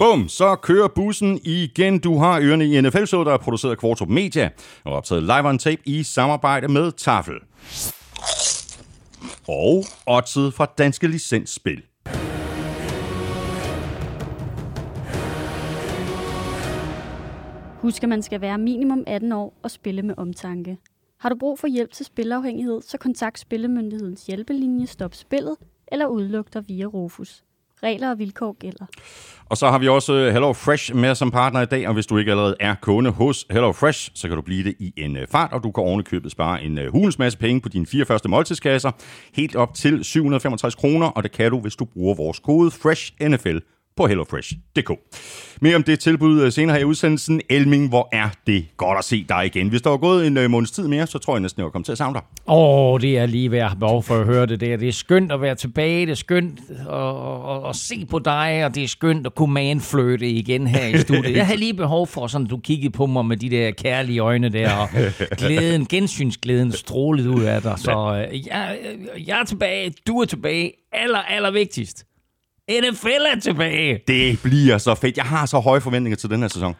Bum, så kører bussen igen. Du har ørerne i nfl så der er produceret af Kvartrup Media og optaget live on tape i samarbejde med Tafel. Og oddset fra Danske Licensspil. Husk, at man skal være minimum 18 år og spille med omtanke. Har du brug for hjælp til spilafhængighed, så kontakt Spillemyndighedens hjælpelinje Stop Spillet eller udluk dig via Rufus. Regler og vilkår gælder. Og så har vi også øh, Hello Fresh med som partner i dag, og hvis du ikke allerede er kunde hos Hello Fresh, så kan du blive det i en øh, fart, og du kan ovenikøbet spare en øh, hulens masse penge på dine fire første måltidskasser, helt op til 765 kroner, og det kan du, hvis du bruger vores kode FRESHNFL på hellofresh.dk. Mere om det tilbud øh, senere her i udsendelsen. Elming, hvor er det godt at se dig igen. Hvis der var gået en øh, måneds tid mere, så tror jeg næsten, jeg var kommet til at savne dig. Åh, oh, det er lige værd behov for at høre det der. Det er skønt at være tilbage, det er skønt at, at, at se på dig, og det er skønt at kunne manfløte igen her i studiet. Jeg har lige behov for, sådan du kiggede på mig med de der kærlige øjne der, og glæden, gensynsglæden strålet ud af dig. Så øh, jeg, jeg er tilbage, du er tilbage, aller, aller vigtigst. NFL er tilbage. Det bliver så fedt. Jeg har så høje forventninger til den her sæson.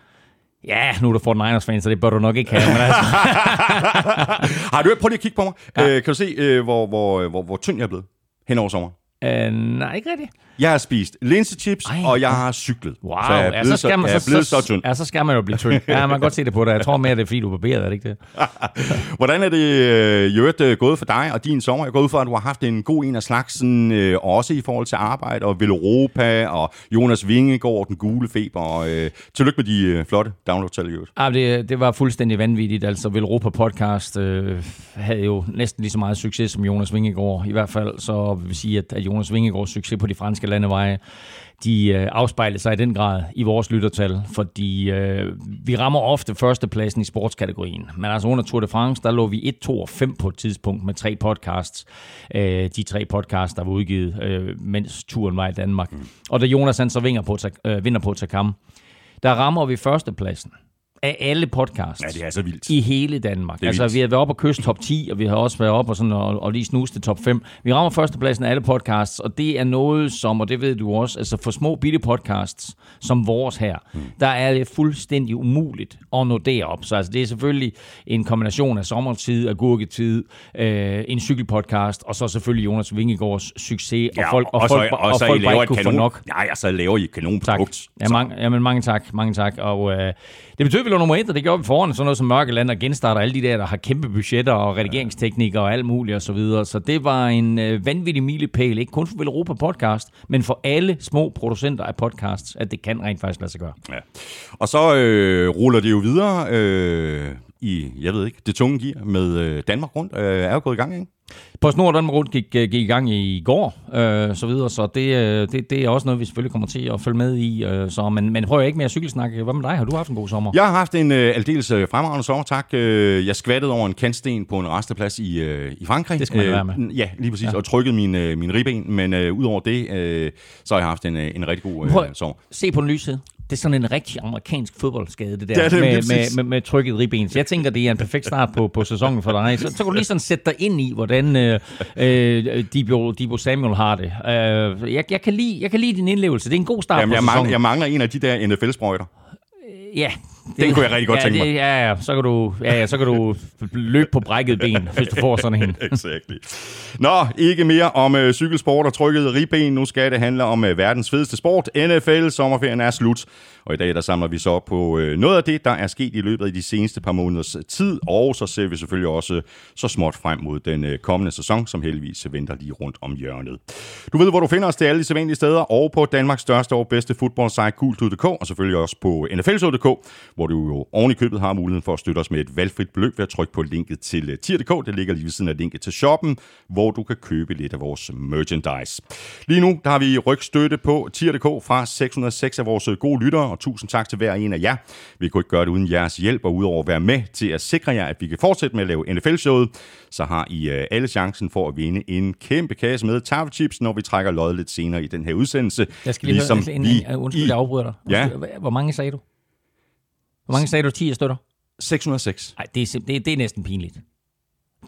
Ja, nu er du Fort Niners fan, så det bør du nok ikke have. Men altså. har du prøv lige at kigge på mig? Ja. Øh, kan du se, øh, hvor, hvor, hvor, hvor tynd jeg er blevet hen over sommeren? Uh, nej, ikke rigtigt. Jeg har spist linsechips, Ej. og jeg har cyklet. Wow, så jeg er blevet, ja, så, skal man, så, blevet så, så tynd. Ja, så skal man jo blive tynd. Ja, man kan godt se det på dig. Jeg tror mere, det er fordi, du er barberet, er det ikke det? Hvordan er det øh, jo øh, gået for dig og din sommer? Jeg går ud fra, at du har haft en god en af slagsen, øh, også i forhold til arbejde og Europa og Jonas Vingegaard, den gule feber. Og, øh, tillykke med de øh, flotte download-tal i Ja, det, det var fuldstændig vanvittigt. Altså, Velropa podcast øh, havde jo næsten lige så meget succes som Jonas Vingegaard. I hvert fald så vil sige, at, at Jonas Vingegaards succes på de franske landeveje, de øh, afspejler sig i den grad i vores lyttertal, fordi øh, vi rammer ofte førstepladsen i sportskategorien. Men altså under Tour de France, der lå vi 1, 2 og 5 på et tidspunkt med tre podcasts. Øh, de tre podcasts, der var udgivet, øh, mens turen var i Danmark. Mm. Og da Jonas han så vinder på, øh, vinder på Takam, der rammer vi førstepladsen af alle podcasts. Ja, det er så vildt. I hele Danmark. Altså, vildt. vi har været op og kyst top 10, og vi har også været op og, sådan, og, og lige snuse til top 5. Vi rammer førstepladsen af alle podcasts, og det er noget som, og det ved du også, altså for små bitte podcasts, som vores her, hmm. der er det fuldstændig umuligt at nå derop. Så altså, det er selvfølgelig en kombination af sommertid, agurketid, øh, en cykelpodcast, og så selvfølgelig Jonas Vingegaards succes, ja, og folk, og, og, folk, og, og, og så folk bare ikke kunne få nok. Ja, og så laver I et kanonprodukt. Ja, mange, jamen, mange tak, mange tak. Og øh, det betyder, at lå nummer et, og det gjorde vi foran sådan noget som Mørkeland og genstarter alle de der, der har kæmpe budgetter og redigeringsteknikker og alt muligt og så videre. Så det var en øh, vanvittig milepæl, ikke kun for Europa Podcast, men for alle små producenter af podcasts, at det kan rent faktisk lade sig gøre. Ja. Og så øh, ruller det jo videre øh, i, jeg ved ikke, det tunge gear med øh, Danmark rundt. Øh, er jo gået i gang, ikke? På Snor Danmark Rundt gik, gik i gang i går, øh, så videre, så det, øh, det, det er også noget, vi selvfølgelig kommer til at følge med i. Øh, så, men, men prøv ikke mere cykelsnak. Hvad med dig? Har du haft en god sommer? Jeg har haft en øh, aldeles øh, fremragende sommer, tak. Øh, jeg skvattede over en kantsten på en resteplads i, øh, i Frankrig. Det skal man øh, være med. Ja, lige præcis, ja. og trykket min, øh, min ribben, men øh, udover det, øh, så har jeg haft en, øh, en rigtig god øh, Prøv, sommer. Se på den lyse det er sådan en rigtig amerikansk fodboldskade, det der, ja, det med, med, med, med trykket ribben. Så jeg tænker, det er en perfekt start på, på sæsonen for dig. Så, så kan du lige sådan sætte dig ind i, hvordan øh, øh, Debo, Debo Samuel har det. Øh, jeg, jeg, kan lide, jeg kan lide din indlevelse. Det er en god start Jamen, på jeg sæsonen. Mangler, jeg mangler en af de der NFL-sprøjter. Ja, den kunne jeg rigtig godt ja, tænke mig. Det, ja, ja, så kan du, ja, ja, så kan du løbe på brækket ben, hvis du får sådan en. exactly. Nå, ikke mere om øh, cykelsport og trykket ribben. Nu skal det handle om øh, verdens fedeste sport. NFL, sommerferien er slut. Og i dag der samler vi så op på øh, noget af det, der er sket i løbet af de seneste par måneders tid. Og så ser vi selvfølgelig også så småt frem mod den øh, kommende sæson, som heldigvis venter lige rundt om hjørnet. Du ved, hvor du finder os til alle de sædvanlige steder, og på Danmarks største og bedste fodboldsite, Gultud.dk, og selvfølgelig også på NFL.dk, hvor du jo oven i købet har muligheden for at støtte os med et valgfrit beløb ved at trykke på linket til tier.dk. Det ligger lige ved siden af linket til shoppen, hvor du kan købe lidt af vores merchandise. Lige nu der har vi rygstøtte på tier.dk fra 606 af vores gode lyttere, og tusind tak til hver en af jer. Vi kunne ikke gøre det uden jeres hjælp, og udover at være med til at sikre jer, at vi kan fortsætte med at lave NFL-showet, så har I alle chancen for at vinde en kæmpe kasse med tafelchips, når vi trækker løjet lidt senere i den her udsendelse. Jeg skal lige ligesom høre, en, en, en, undskyld, jeg afbryder dig. Ja. Hvor mange sagde du? Hvor mange sagde du 10 støtter? 606. Nej, det er, det, det er næsten pinligt.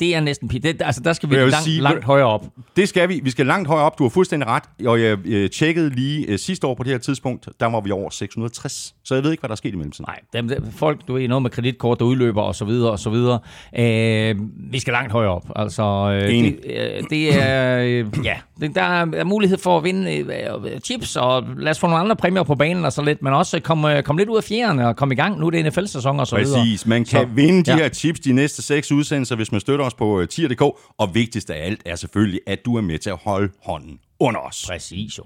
Det er næsten det, Altså, der skal vi langt, sige- langt højere op. Det skal vi. Vi skal langt højere op. Du har fuldstændig ret. Og jeg øh, tjekkede lige øh, sidste år på det her tidspunkt, der var vi over 660. Så jeg ved ikke, hvad der er sket i mellemtiden. Nej, dem, dem, folk, du er noget med kreditkort, der udløber og så videre og så videre. Øh, vi skal langt højere op. Altså, øh, Enig. det, øh, det er, øh, ja, det, der er mulighed for at vinde øh, chips, og lad os få nogle andre præmier på banen og så lidt, men også komme øh, kom lidt ud af fjerne og komme i gang. Nu er det NFL-sæson og så videre. Præcis. Man kan Så, vinde de ja. her tips de næste seks udsendelser, hvis man støtter os på øh, tier.dk. Og vigtigst af alt er selvfølgelig, at du er med til at holde hånden under os. Præcis jo.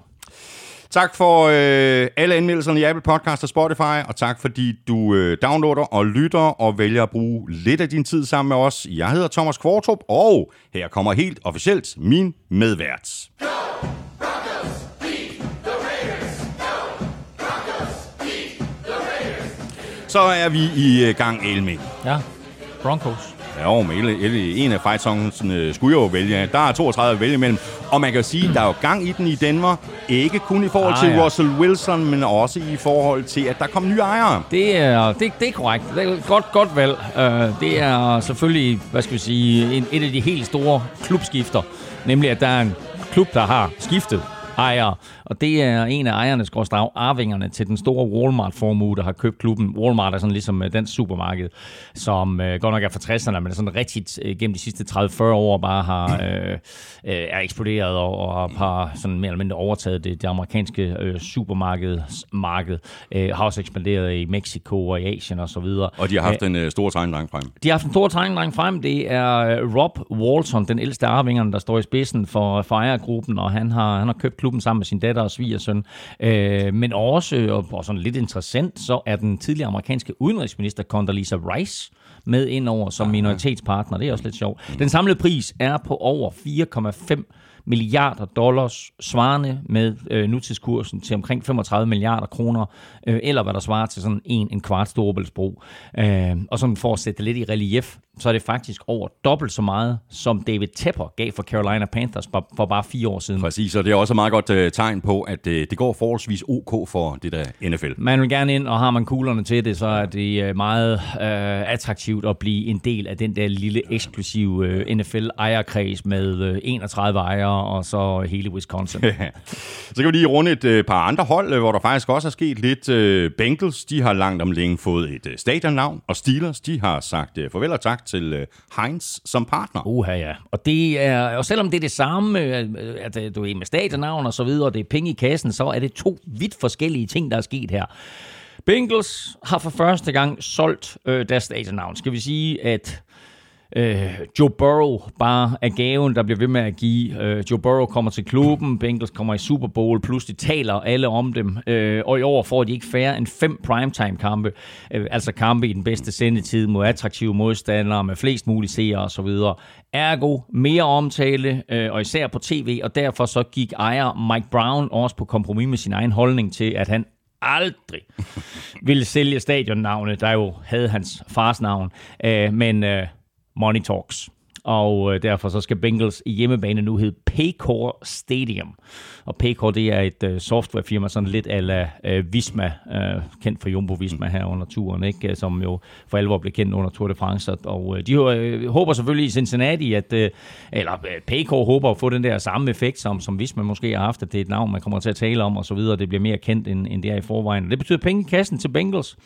Tak for øh, alle anmeldelserne i Apple Podcast og Spotify, og tak fordi du øh, downloader og lytter og vælger at bruge lidt af din tid sammen med os. Jeg hedder Thomas Kvartrup, og her kommer helt officielt min medvært. Så er vi i øh, gang, Elming. Ja, Broncos. Ja, men Elle- Elle- en af fight øh, skulle jo vælge. Der er 32 at vælge imellem. Og man kan jo sige, at der er jo gang i den i Danmark. Ikke kun i forhold Ah, til ja. Russell Wilson, men også i forhold til, at der kom nye ejere. Det er, det, det er korrekt. Det er godt, godt valg. Uh, det er selvfølgelig, hvad skal vi sige, en, et af de helt store klubskifter. Nemlig, at der er en klub, der har skiftet ejere. Og det er en af ejerne, skorstræk arvingerne til den store Walmart-formue, der har købt klubben. Walmart er sådan ligesom øh, dansk supermarked, som øh, godt nok er fra 60'erne, men sådan rigtig øh, gennem de sidste 30-40 år bare har, øh, øh, er eksploderet og, og har sådan mere eller mindre overtaget det, det amerikanske øh, supermarkedsmarked. Øh, har også ekspanderet i Mexico og i Asien og så videre. Og de har haft en øh, stor tegndreng frem. De har haft en stor tegning frem. Det er øh, Rob Walton, den ældste arvingerne, der står i spidsen for, for ejergruppen, og han har, han har købt klubben sammen med sin datter og svigersøn. Øh, men også, og, og sådan lidt interessant, så er den tidligere amerikanske udenrigsminister Condoleezza Rice med ind over som minoritetspartner. Det er også lidt sjovt. Den samlede pris er på over 4,5 milliarder dollars, svarende med øh, nutidskursen til omkring 35 milliarder kroner, øh, eller hvad der svarer til sådan en, en kvart storebæltsbro. Øh, og sådan for at sætte det lidt i relief, så er det faktisk over dobbelt så meget, som David Tepper gav for Carolina Panthers for, for bare fire år siden. Præcis, og det er også et meget godt øh, tegn på, at øh, det går forholdsvis ok for det der NFL. Man vil gerne ind, og har man kuglerne til det, så er det øh, meget øh, attraktivt at blive en del af den der lille eksklusive øh, NFL-ejerkreds med øh, 31 ejere, og så hele Wisconsin. Så kan vi lige runde et øh, par andre hold, øh, hvor der faktisk også er sket lidt. Øh, Bengals, de har langt om længe fået et øh, stadionnavn, og Steelers, de har sagt øh, farvel og tak til øh, Heinz som partner. Uha, ja. Og, det er, og selvom det er det samme, øh, at du er med stadionnavn og så videre, og det er penge i kassen, så er det to vidt forskellige ting, der er sket her. Bengals har for første gang solgt øh, deres stadionnavn. Skal vi sige, at øh, Joe Burrow bare er gaven, der bliver ved med at give. Øh, Joe Burrow kommer til klubben, Bengals kommer i Super Bowl, pludselig taler alle om dem, øh, og i år får de ikke færre end fem primetime-kampe, øh, altså kampe i den bedste sendetid mod attraktive modstandere med flest mulige seere osv. Ergo mere omtale, øh, og især på tv, og derfor så gik ejer Mike Brown også på kompromis med sin egen holdning til, at han aldrig ville sælge stadionnavnet, der jo havde hans fars navn. Øh, men øh, money talks. Og øh, derfor så skal Bengals hjemmebane nu hedde Paycor Stadium. Og Paycor, det er et øh, softwarefirma, sådan lidt ala øh, Visma, øh, kendt for Jumbo Visma her under turen, ikke? som jo for alvor blev kendt under Tour de France. Og øh, de øh, håber selvfølgelig i Cincinnati, at, øh, eller øh, Paycor håber at få den der samme effekt, som, som Visma måske har haft, at det er et navn, man kommer til at tale om, og så videre. Det bliver mere kendt, end, end det er i forvejen. Og det betyder penge i kassen til Bengals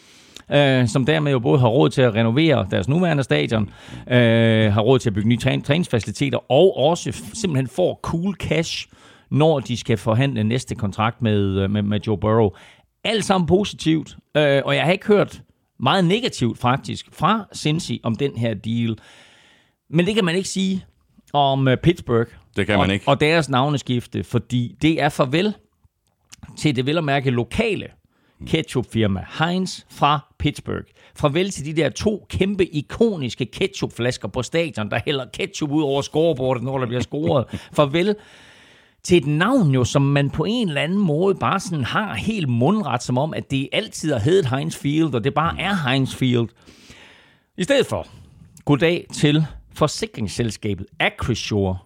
øh, som dermed jo både har råd til at renovere deres nuværende stadion, øh, har råd til at bygge nye træn- træningsfaciliteter, og også simpelthen får cool cash, når de skal forhandle næste kontrakt med, øh, med, med Joe Burrow. Alt sammen positivt, øh, og jeg har ikke hørt meget negativt faktisk fra Cincy om den her deal. Men det kan man ikke sige om øh, Pittsburgh Det kan man og, ikke. og deres navneskifte, fordi det er farvel til det vel at mærke lokale ketchupfirma Heinz fra Pittsburgh. Farvel til de der to kæmpe ikoniske ketchupflasker på stadion, der hælder ketchup ud over scorebordet, når der bliver scoret. Farvel til et navn jo, som man på en eller anden måde bare sådan har helt mundret, som om, at det altid har heddet Heinz Field, og det bare er Heinz Field. I stedet for, goddag til forsikringsselskabet Acrisure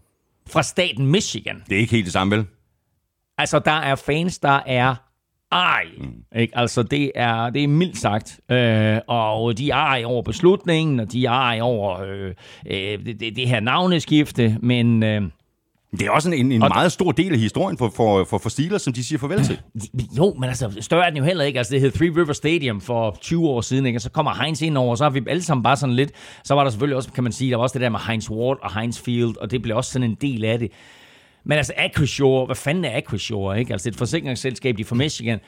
fra staten Michigan. Det er ikke helt det samme, vel? Altså, der er fans, der er ej. Mm. Ikke? Altså, det er, det er mildt sagt. Øh, og de er ej over beslutningen, og de er ej over øh, øh, det, det, her navneskifte, men... Øh, det er også en, en meget stor del af historien for, for, for, for Steelers, som de siger farvel til. Jo, men altså, større er den jo heller ikke. Altså, det hed Three River Stadium for 20 år siden, ikke? og så kommer Heinz ind over, og så har vi alle sammen bare sådan lidt... Så var der selvfølgelig også, kan man sige, der var også det der med Heinz Ward og Heinz Field, og det blev også sådan en del af det. Men altså, Acrisure, hvad fanden er Acrisure, ikke? Altså, det er et forsikringsselskab, de er fra Michigan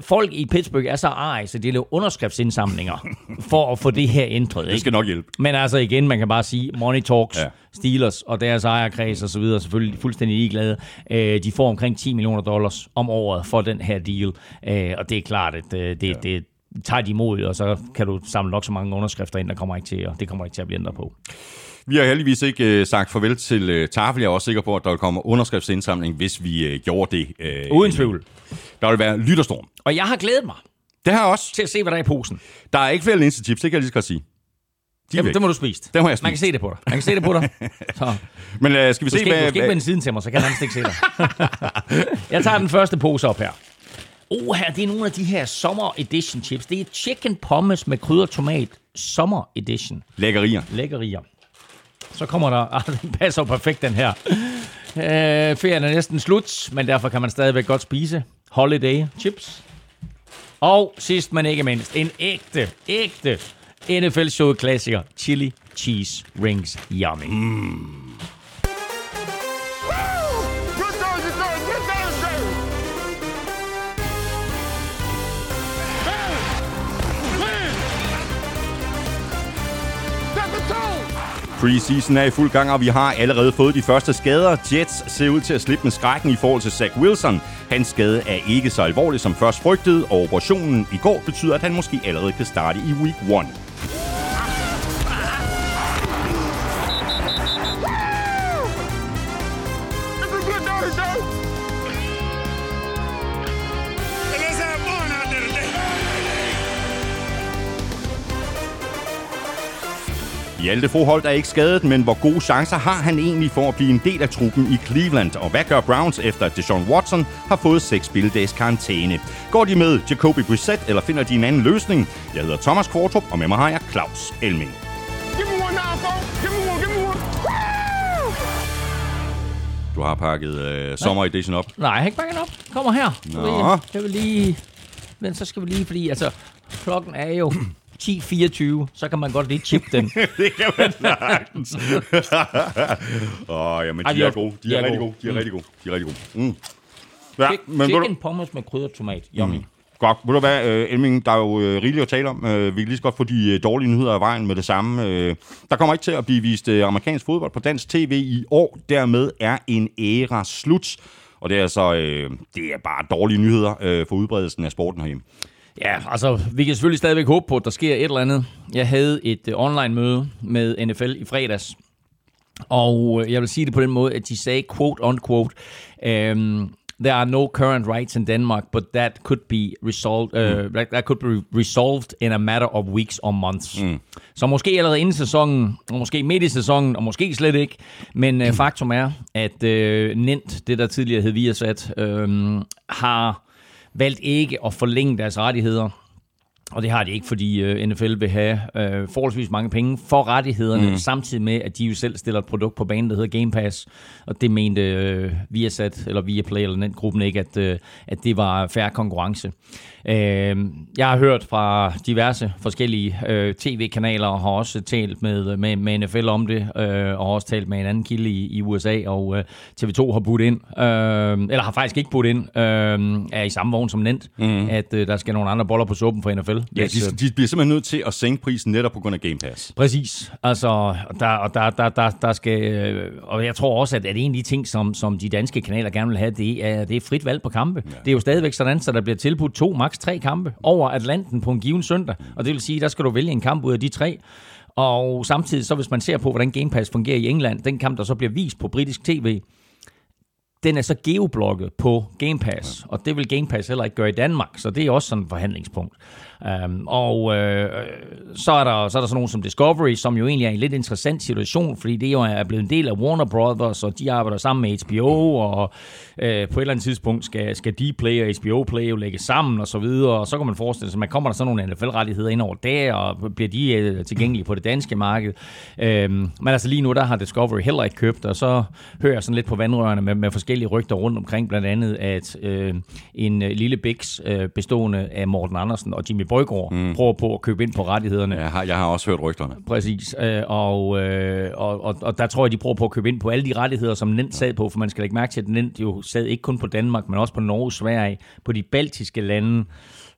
folk i Pittsburgh er så ej, så de laver underskriftsindsamlinger for at få det her ændret. Ikke? Det skal nok hjælpe. Men altså igen, man kan bare sige, Money Talks, ja. Steelers og deres ejerkreds og så videre, selvfølgelig fuldstændig ligeglade. Øh, de får omkring 10 millioner dollars om året for den her deal. Øh, og det er klart, at øh, det, ja. det, tager de imod, og så kan du samle nok så mange underskrifter ind, der kommer ikke til, og det kommer ikke til at blive ændret på. Vi har heldigvis ikke øh, sagt farvel til øh, Tafel. Jeg er også sikker på, at der vil komme underskriftsindsamling, hvis vi øh, gjorde det. Øh, Uden tvivl. Der vil være lytterstorm. Og jeg har glædet mig. Det har jeg også. Til at se, hvad der er i posen. Der er ikke flere linsechips, det kan jeg lige så godt sige. De Jamen, det må du spise. Det må jeg spise. Man kan se det på dig. Man kan se det på dig. Så. Men uh, skal vi du se, skal, hvad... Du skal ikke vende siden til mig, så kan han ikke se dig. jeg tager den første pose op her. Oh, her, det er nogle af de her Summer Edition chips. Det er chicken pommes med krydder tomat. Summer Edition. Lækkerier. Lækkerier. Så kommer der... Ah, den passer perfekt, den her. Øh, ferien er næsten slut, men derfor kan man stadigvæk godt spise holiday chips. Og sidst men ikke mindst, en ægte, ægte NFL-showet klassiker, chili cheese rings yummy. Mm. Preseason er i fuld gang, og vi har allerede fået de første skader. Jets ser ud til at slippe med skrækken i forhold til Zach Wilson. Hans skade er ikke så alvorlig som først frygtet, og operationen i går betyder, at han måske allerede kan starte i week 1. Hjalte Froholt er ikke skadet, men hvor gode chancer har han egentlig for at blive en del af truppen i Cleveland? Og hvad gør Browns efter, at Deshaun Watson har fået 6 spilledags karantæne? Går de med Jacoby Brissett, eller finder de en anden løsning? Jeg hedder Thomas Kvartrup, og med mig har jeg Claus Elming. Du har pakket øh, sommer edition op. Nej, jeg har ikke pakket op. Kommer her. Nå. Jeg vil lige... Men så skal vi lige, fordi altså, klokken er jo 10-24, så kan man godt lige chip den. det kan man sagtens. Åh, oh, jamen, de, Ej, de er, er gode. De, de er, er rigtig gode. De er mm. rigtig gode. De er rigtig gode. Mm. Ja, men Chicken du... pommes med krydder tomat. Yummy. Mm. Godt. Ved du hvad, uh, Elming, der er jo uh, rigeligt at tale om. Uh, vi kan lige så godt få de uh, dårlige nyheder af vejen med det samme. Uh, der kommer ikke til at blive vist uh, amerikansk fodbold på dansk tv i år. Dermed er en æra slut. Og det er altså, uh, det er bare dårlige nyheder uh, for udbredelsen af sporten herhjemme. Ja, altså, vi kan selvfølgelig stadigvæk håbe på, at der sker et eller andet. Jeg havde et uh, online-møde med NFL i fredags, og uh, jeg vil sige det på den måde, at de sagde, quote unquote, um, there are no current rights in Denmark, but that could be resolved, uh, mm. that could be resolved in a matter of weeks or months. Mm. Så måske allerede inden sæsonen, og måske midt i sæsonen, og måske slet ikke. Men uh, faktum er, at uh, Nint, det der tidligere hed Viasat, uh, har valgt ikke at forlænge deres rettigheder. Og det har de ikke, fordi øh, NFL vil have øh, forholdsvis mange penge for rettighederne, mm. samtidig med, at de jo selv stiller et produkt på banen, der hedder Game Pass. Og det mente øh, Viasat, eller Viaplay, eller den gruppen ikke, at, øh, at det var færre konkurrence. Øh, jeg har hørt fra diverse forskellige øh, tv-kanaler, og har også talt med, med, med NFL om det, øh, og har også talt med en anden kilde i, i USA, og øh, TV2 har budt ind, øh, eller har faktisk ikke budt ind, øh, er i samme vogn som nemt, mm. at øh, der skal nogle andre boller på suppen for NFL. Ja, de, de bliver simpelthen nødt til at sænke prisen netop på grund af Game Pass. Præcis. Altså, der, og der, der, der, der skal, øh, og jeg tror også, at, at en af de ting, som, som de danske kanaler gerne vil have, det er, det er frit valg på kampe. Ja. Det er jo stadigvæk sådan, så der bliver tilbudt to, maks tre kampe over Atlanten på en given søndag. Og det vil sige, der skal du vælge en kamp ud af de tre. Og samtidig, så hvis man ser på, hvordan Game Pass fungerer i England, den kamp, der så bliver vist på britisk tv, den er så geoblokket på Game Pass, og det vil Game Pass heller ikke gøre i Danmark, så det er også sådan et forhandlingspunkt. Um, og øh, så, er der, så er der sådan nogen som Discovery, som jo egentlig er en lidt interessant situation, fordi det jo er blevet en del af Warner Brothers, og de arbejder sammen med HBO, og øh, på et eller andet tidspunkt skal, skal Dplay og HBO Play jo lægge sammen og så videre, og så kan man forestille sig, at man kommer der sådan nogle NFL-rettigheder ind over der, og bliver de øh, tilgængelige på det danske marked. Um, men altså lige nu, der har Discovery heller ikke købt, og så hører jeg sådan lidt på vandrørene med, med forskellige rygter rundt omkring, blandt andet, at øh, en øh, lille Bix øh, bestående af Morten Andersen og Jimmy Brøgaard mm. prøver på at købe ind på rettighederne. Jeg har, jeg har også hørt rygterne. Præcis, øh, og, øh, og, og, og der tror jeg, de prøver på at købe ind på alle de rettigheder, som Nent sad på, for man skal lægge mærke til, at Nent jo sad ikke kun på Danmark, men også på Norge, Sverige, på de baltiske lande,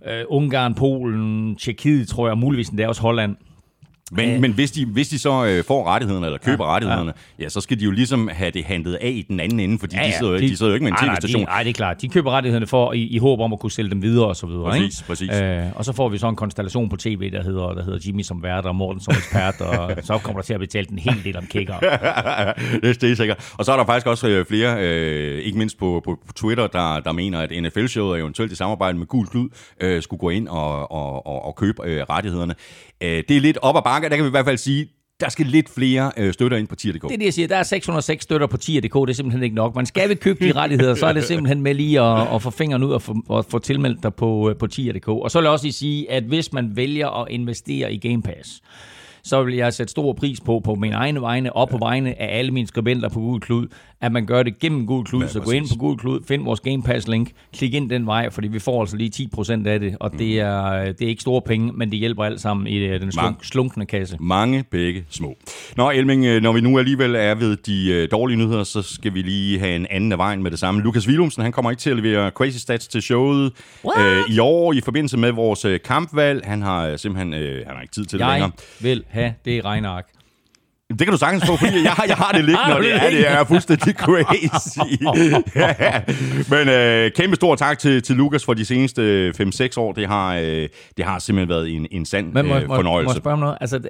øh, Ungarn, Polen, Tjekkiet, tror jeg, og muligvis endda også Holland. Men, Æh, men hvis, de, hvis de så øh, får rettighederne, eller køber ja, rettighederne, ja. ja, så skal de jo ligesom have det handlet af i den anden ende, fordi ja, ja, de, sidder, de, de sidder jo ikke med en tv-station. Nej, det er klart. De køber rettighederne for i, i håb om at kunne sælge dem videre og så videre. Præcis, ikke? præcis. Æh, og så får vi så en konstellation på tv, der hedder, der hedder Jimmy som vært og Morten som ekspert, og så kommer der til at betale en hel del om kicker. det, det er sikkert. Og så er der faktisk også øh, flere, øh, ikke mindst på, på, på Twitter, der, der mener, at NFL-showet eventuelt i samarbejde med Gul Klud øh, skulle gå ind og, og, og, og købe øh, rettighederne. Øh, det er lidt op ad bakke, der kan vi i hvert fald sige, der skal lidt flere øh, støtter ind på tier.dk. Det er det, jeg siger. Der er 606 støtter på tier.dk. Det er simpelthen ikke nok. Man skal vi købe de rettigheder, så er det simpelthen med lige at, at få fingeren ud og få, og få tilmeldt dig på, øh, på tier.dk. Og så vil jeg også lige sige, at hvis man vælger at investere i Game Pass, så vil jeg sætte stor pris på, på min egne vegne og på vegne af alle mine skribenter på Google Klud, at man gør det gennem Google Klud. Ja, så gå ind på Google Klud, find vores Game Pass link, klik ind den vej, fordi vi får altså lige 10% af det, og det, mm. er, det er ikke store penge, men det hjælper alt sammen i øh, den slunk, slunkne kasse. Mange begge små. Nå Elming, øh, når vi nu alligevel er ved de øh, dårlige nyheder, så skal vi lige have en anden af vejen med det samme. Lukas Willumsen, han kommer ikke til at levere Crazy Stats til showet øh, i år i forbindelse med vores kampvalg. Han har simpelthen øh, han har ikke tid til jeg det længere. Jeg vil have det regneark. Det kan du sagtens få, fordi jeg, jeg har det liggende, og det er, det er fuldstændig crazy. ja. Men øh, kæmpe stor tak til, til Lukas for de seneste 5-6 år. Det har, øh, det har simpelthen været en, en sand Men må, øh, fornøjelse. Må, må jeg spørge om noget? Altså,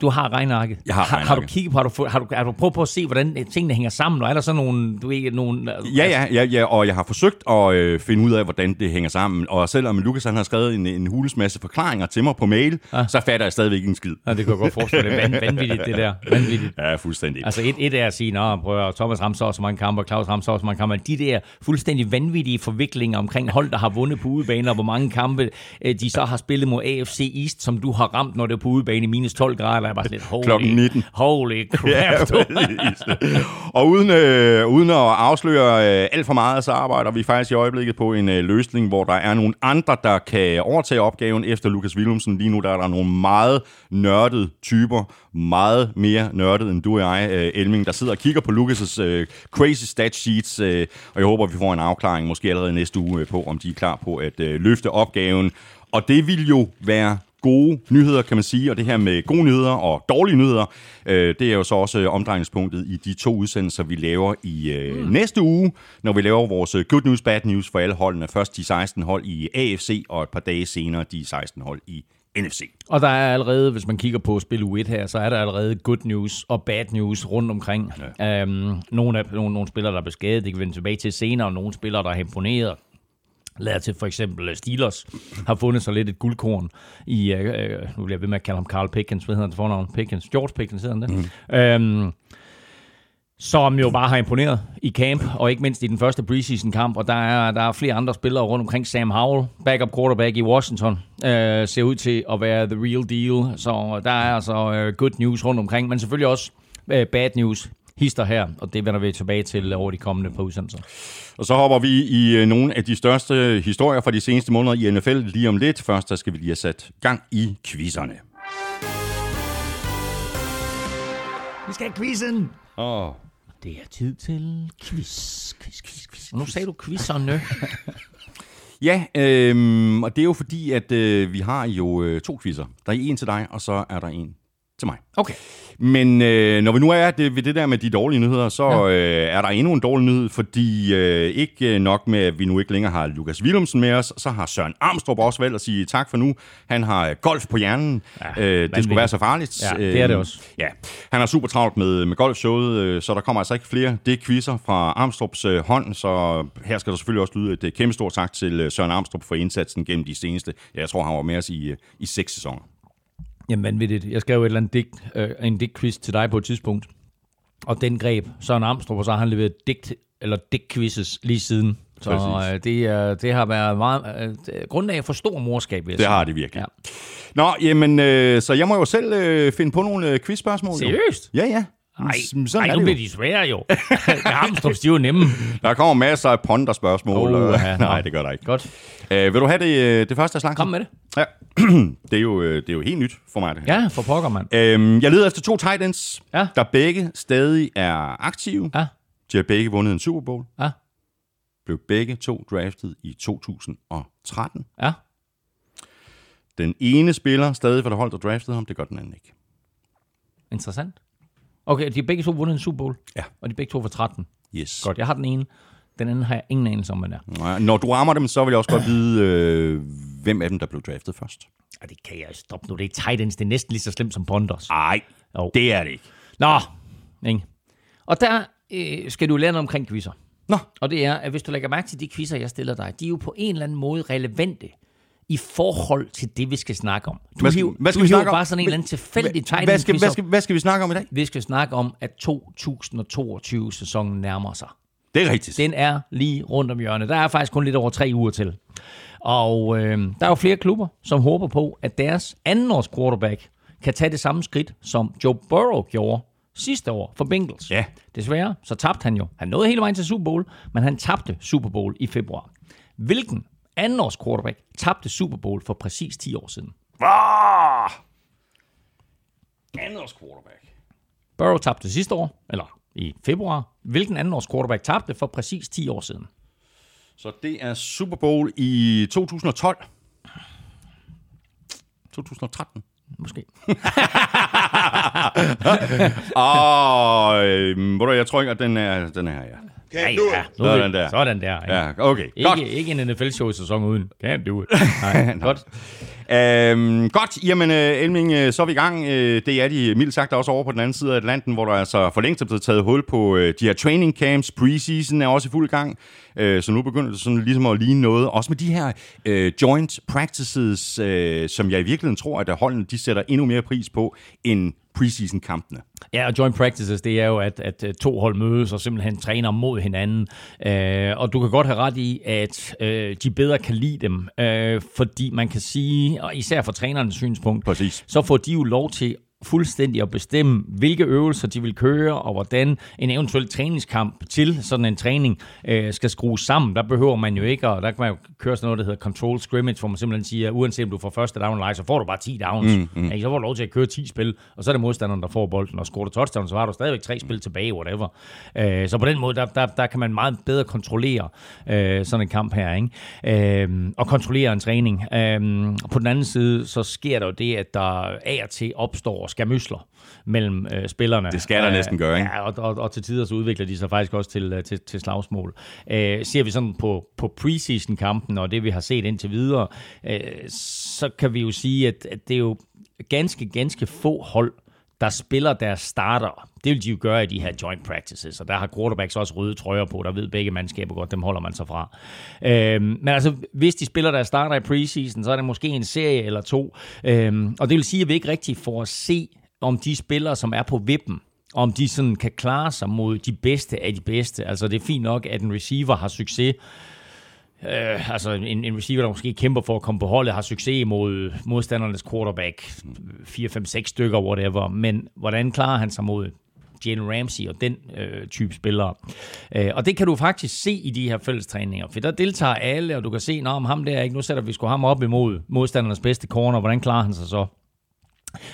du har regnarket. Jeg har, har Har du kigget på, har du, har du, har du prøvet på at se, hvordan tingene hænger sammen? Og er der sådan nogle, du ved, nogle... Ja, ja, ja, ja, og jeg har forsøgt at øh, finde ud af, hvordan det hænger sammen. Og selvom Lukas han har skrevet en, en hules masse forklaringer til mig på mail, ja. så fatter jeg stadigvæk ikke en skid. Ja, det kan jeg godt forestille. Det er vanvittigt, det der. Vanvittigt. Ja, fuldstændig. Altså et, et er at sige, at prøv Thomas rammer så mange kampe, og Claus rammer så mange kampe. De der fuldstændig vanvittige forviklinger omkring hold, der har vundet på udebane, og hvor mange kampe øh, de så har spillet mod AFC East, som du har ramt, når det er på udebane i minus 12 grader, er bare sådan lidt, holy, Klokken 19. holy crap. ja, og uden, øh, uden at afsløre øh, alt for meget, så arbejder vi faktisk i øjeblikket på en øh, løsning, hvor der er nogle andre, der kan overtage opgaven efter Lukas Willumsen. Lige nu der er der nogle meget nørdede typer, meget mere nørdet end du og jeg, øh, Elming, der sidder og kigger på Lucas' uh, crazy stat sheets, uh, og jeg håber, vi får en afklaring, måske allerede næste uge, på, om de er klar på at løfte opgaven. Og det vil jo være gode nyheder, kan man sige, og det her med gode nyheder og dårlige nyheder, øh, det er jo så også omdrejningspunktet i de to udsendelser, vi laver i øh, mm. næste uge, når vi laver vores good news, bad news for alle holdene. Først de 16 hold i AFC, og et par dage senere de 16 hold i NFC. Og der er allerede, hvis man kigger på spil U1 her, så er der allerede good news og bad news rundt omkring. Ja. Um, nogle, af, nogle, nogle spillere, der er beskadet, det kan vende tilbage til senere, og nogle spillere, der er imponeret. Lad til for eksempel Steelers har fundet sig lidt et guldkorn i, uh, nu vil jeg ved med at kalde ham Carl Pickens, hvad hedder han fornavn? Pickens, George Pickens hedder han det. Mm. Um, som jo bare har imponeret i camp, og ikke mindst i den første preseason kamp, og der er, der er flere andre spillere rundt omkring. Sam Howell, backup quarterback i Washington, øh, ser ud til at være the real deal, så der er altså øh, good news rundt omkring, men selvfølgelig også øh, bad news hister her, og det vender vi tilbage til over de kommende par udsendelser. Og så hopper vi i øh, nogle af de største historier fra de seneste måneder i NFL lige om lidt. Først der skal vi lige have sat gang i quizzerne. Vi skal have quizzen! Åh, oh. Det er tid til quiz, quiz, quiz, quiz. Nu sagde du quizzerne. Ja, øhm, og det er jo fordi, at øh, vi har jo øh, to quizzer. Der er en til dig, og så er der en til mig. Okay. Men øh, når vi nu er det, ved det der med de dårlige nyheder, så ja. øh, er der endnu en dårlig nyhed, fordi øh, ikke nok med, at vi nu ikke længere har Lukas Willumsen med os, så har Søren Armstrong også valgt at sige tak for nu. Han har golf på hjernen. Ja, øh, det skulle være så farligt. Ja, det er det også. Øh, ja. Han har super travlt med, med golfshowet, øh, så der kommer altså ikke flere det quizzer fra Armstrongs øh, hånd, så her skal der selvfølgelig også lyde et øh, kæmpe stort tak til øh, Søren Armstrong for indsatsen gennem de seneste, ja, jeg tror han var med os i, øh, i seks sæsoner. Jamen vanvittigt. Jeg skrev et eller andet digt, øh, en digtquiz til dig på et tidspunkt, og den greb Søren Amstrup, og så har han leveret digt, eller digtquizzes lige siden. Så øh, det, er, det har været meget øh, grundlag for stor morskab. Det har det virkelig. Ja. Nå, jamen, øh, så jeg må jo selv øh, finde på nogle øh, quizspørgsmål. Seriøst? Jo. Ja, ja. Nej, Sådan ej, nu bliver de svære jo. Amstrup, de er jo nemme. Der kommer masser af ponder-spørgsmål. Oh, ja, nej, det gør der ikke. Godt. Uh, vil du have det, øh, det første af slags? Kom med det. Ja. det, er jo, øh, det er jo helt nyt for mig. Det her. Ja, for pokker, mand. Uh, jeg leder efter to tight ends, ja. der begge stadig er aktive. Ja. De har begge vundet en Super Bowl. Ja. Blev begge to draftet i 2013. Ja. Den ene spiller stadig for det hold, der draftede ham. Det gør den anden ikke. Interessant. Okay, de har begge to vundet en Super Bowl? Ja. Og de er begge to for 13? Yes. Godt, jeg har den ene. Den anden har jeg ingen anelse om, hvad er. Når du rammer dem, så vil jeg også godt vide, øh, hvem af dem, der blev draftet først. Ja, det kan jeg stoppe nu. Det er tight ends. Det er næsten lige så slemt som Ponders. Nej, det er det ikke. Nå, ikke? Og der øh, skal du lære noget omkring quizzer. Nå. Og det er, at hvis du lægger mærke til de quizzer, jeg stiller dig, de er jo på en eller anden måde relevante i forhold til det, vi skal snakke om. Du hvad skal, hiver, hvad skal du vi snakke om? bare sådan en eller anden tilfældig tegn. Hvad skal, hvad, skal, hvad skal vi snakke om i dag? Vi skal snakke om, at 2022-sæsonen nærmer sig. Det er rigtigt. Den er lige rundt om hjørnet. Der er faktisk kun lidt over tre uger til. Og øh, der er jo flere klubber, som håber på, at deres andenårs quarterback kan tage det samme skridt, som Joe Burrow gjorde sidste år for Bengals. Ja. Desværre, så tabte han jo. Han nåede hele vejen til Super Bowl, men han tabte Super Bowl i februar. Hvilken andenårs quarterback tabte Super Bowl for præcis 10 år siden? Ah! Andenårs quarterback. Burrow tabte sidste år, eller i februar. Hvilken andenårs quarterback tabte for præcis 10 år siden? Så det er Super Bowl i 2012. 2013. Måske. Åh, oh, jeg tror ikke, at den er, den er her, ja. Kan ja, ja. Sådan der. Sådan der. Ja, okay. Ikke, godt. ikke en NFL-show-sæson uden. Kan du Nej, godt. Øhm, godt, jamen øh, Elming, øh, så er vi i gang. Øh, det er de mildt sagt også over på den anden side af Atlanten, hvor der altså for længst er blevet taget hul på øh, de her training camps. Preseason er også i fuld gang, øh, så nu begynder det sådan ligesom at ligne noget. Også med de her øh, joint practices, som jeg i virkeligheden tror, at holdene de sætter endnu mere pris på end preseason-kampene. Ja, og joint practices, det er jo, at, at to hold mødes og simpelthen træner mod hinanden. Øh, og du kan godt have ret i, at øh, de bedre kan lide dem, øh, fordi man kan sige, og især fra trænerens synspunkt, Præcis. så får de jo lov til fuldstændig at bestemme, hvilke øvelser de vil køre, og hvordan en eventuel træningskamp til sådan en træning øh, skal skrues sammen. Der behøver man jo ikke, og der kan man jo køre sådan noget, der hedder control scrimmage, hvor man simpelthen siger, uanset om du får første down eller så får du bare 10 downs. Mm, mm. Ja, så får du lov til at køre 10 spil, og så er det modstanderen, der får bolden, og scorer du touchdown, så har du stadigvæk tre spil tilbage, whatever. Øh, så på den måde, der, der, der kan man meget bedre kontrollere øh, sådan en kamp her, ikke? Øh, og kontrollere en træning. Øh, på den anden side, så sker der jo det, at der af og til opstår skamysler mellem øh, spillerne. Det skal der næsten gøre, ikke? Ja, og, og, og til tider så udvikler de sig faktisk også til, øh, til, til slagsmål. Øh, ser vi sådan på, på preseason-kampen og det, vi har set indtil videre, øh, så kan vi jo sige, at, at det er jo ganske, ganske få hold, der spiller deres starter. Det vil de jo gøre i de her joint practices, og der har quarterbacks også røde trøjer på, der ved begge mandskaber godt, dem holder man sig fra. Øhm, men altså, hvis de spiller deres starter i preseason, så er det måske en serie eller to, øhm, og det vil sige, at vi ikke rigtig får at se, om de spillere, som er på vippen, om de sådan kan klare sig mod de bedste af de bedste. Altså, det er fint nok, at en receiver har succes, Øh, altså en, en receiver, der måske kæmper for at komme på holdet, har succes mod modstandernes quarterback, 4-5-6 stykker, whatever, men hvordan klarer han sig mod Jalen Ramsey og den øh, type spillere. Øh, og det kan du faktisk se i de her fællestræninger, for der deltager alle, og du kan se, om ham der ikke, nu sætter vi sgu ham op imod modstandernes bedste corner, hvordan klarer han sig så?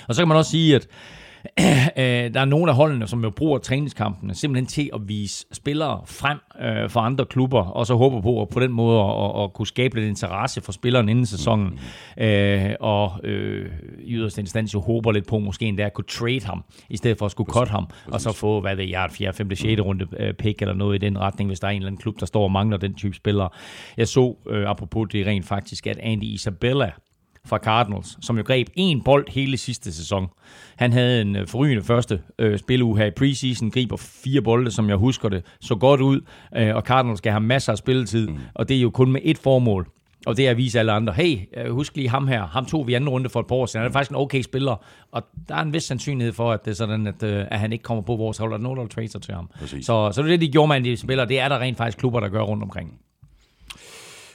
Og så kan man også sige, at der er nogle af holdene, som jo bruger træningskampene simpelthen til at vise spillere frem øh, for andre klubber, og så håber på at på den måde at, at kunne skabe lidt interesse for spilleren inden sæsonen. Øh, og øh, i yderste instans jo håber lidt på måske endda at kunne trade ham, i stedet for at skulle cut ham, og så få, hvad ved jeg, 4., 5., 6. runde øh, pick eller noget i den retning, hvis der er en eller anden klub, der står og mangler den type spillere. Jeg så, øh, apropos det rent faktisk, at Andy Isabella, fra Cardinals, som jo greb en bold hele sidste sæson. Han havde en øh, forrygende første øh, spiluge her i preseason, griber fire bolde, som jeg husker det, så godt ud, øh, og Cardinals skal have masser af spilletid, mm. og det er jo kun med et formål, og det er at vise alle andre, hey, øh, husk lige ham her, ham tog vi anden runde for et par år siden, han er faktisk en okay spiller, og der er en vis sandsynlighed for, at det er sådan, at, øh, at han ikke kommer på vores hold, og nogen, der tracer til ham. Så, så det er det, de gjorde med de spillere, det er der rent faktisk klubber, der gør rundt omkring.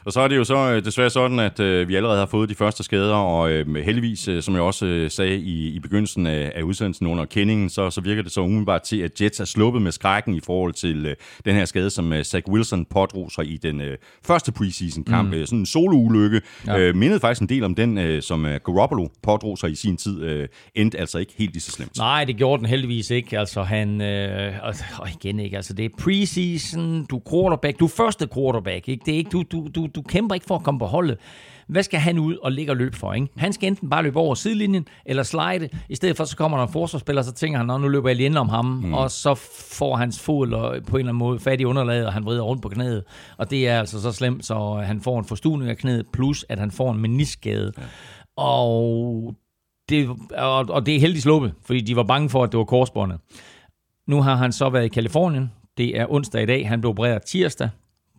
Og så er det jo så øh, desværre sådan, at øh, vi allerede har fået de første skader, og øh, heldigvis, øh, som jeg også øh, sagde i, i begyndelsen af, af udsendelsen under kendingen, så, så virker det så umiddelbart til, at Jets er sluppet med skrækken i forhold til øh, den her skade, som øh, Zach Wilson pådrog sig i den øh, første preseason-kamp. Mm. Øh, sådan en solo-ulykke. Ja. Øh, mindede faktisk en del om den, øh, som øh, Garoppolo pådrog sig i sin tid. Øh, endte altså ikke helt lige så slemt. Nej, det gjorde den heldigvis ikke. Altså han, øh, og, og igen ikke, altså det er preseason, du er quarterback, du er første quarterback, ikke? Det er ikke, du, du, du, du kæmper ikke for at komme på holdet. Hvad skal han ud og ligge og løbe for? Ikke? Han skal enten bare løbe over sidelinjen, eller slide. I stedet for, så kommer der en forsvarsspiller, så tænker han, nu løber jeg lige om ham, mm. og så får hans fod eller på en eller anden måde fat i underlaget, og han vrider rundt på knæet. Og det er altså så slemt, så han får en forstuning af knæet, plus at han får en meniskade. Ja. Og det, og, og det er heldigt sluppet, fordi de var bange for, at det var korsbåndet. Nu har han så været i Kalifornien. Det er onsdag i dag. Han blev opereret tirsdag.